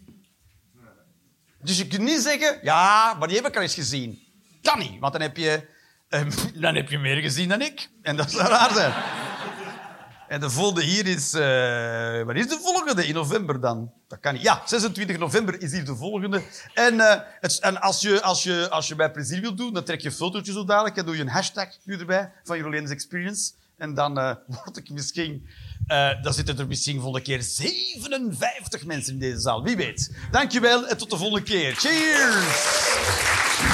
Dus je kunt niet zeggen, ja, maar die heb ik al eens gezien. Kan niet, want dan heb je, eh, dan heb je meer gezien dan ik. En dat zou raar zijn. En de volgende hier is... eh wat is de volgende in november dan? Dat kan niet. Ja, 26 november is hier de volgende. En, eh, het, en als, je, als, je, als je bij plezier wilt doen, dan trek je fotootje zo dadelijk en doe je een hashtag nu erbij van Jolene's Experience. En dan eh, word ik misschien... dan zitten er misschien volgende keer 57 mensen in deze zaal. Wie weet. Dankjewel en tot de volgende keer. Cheers!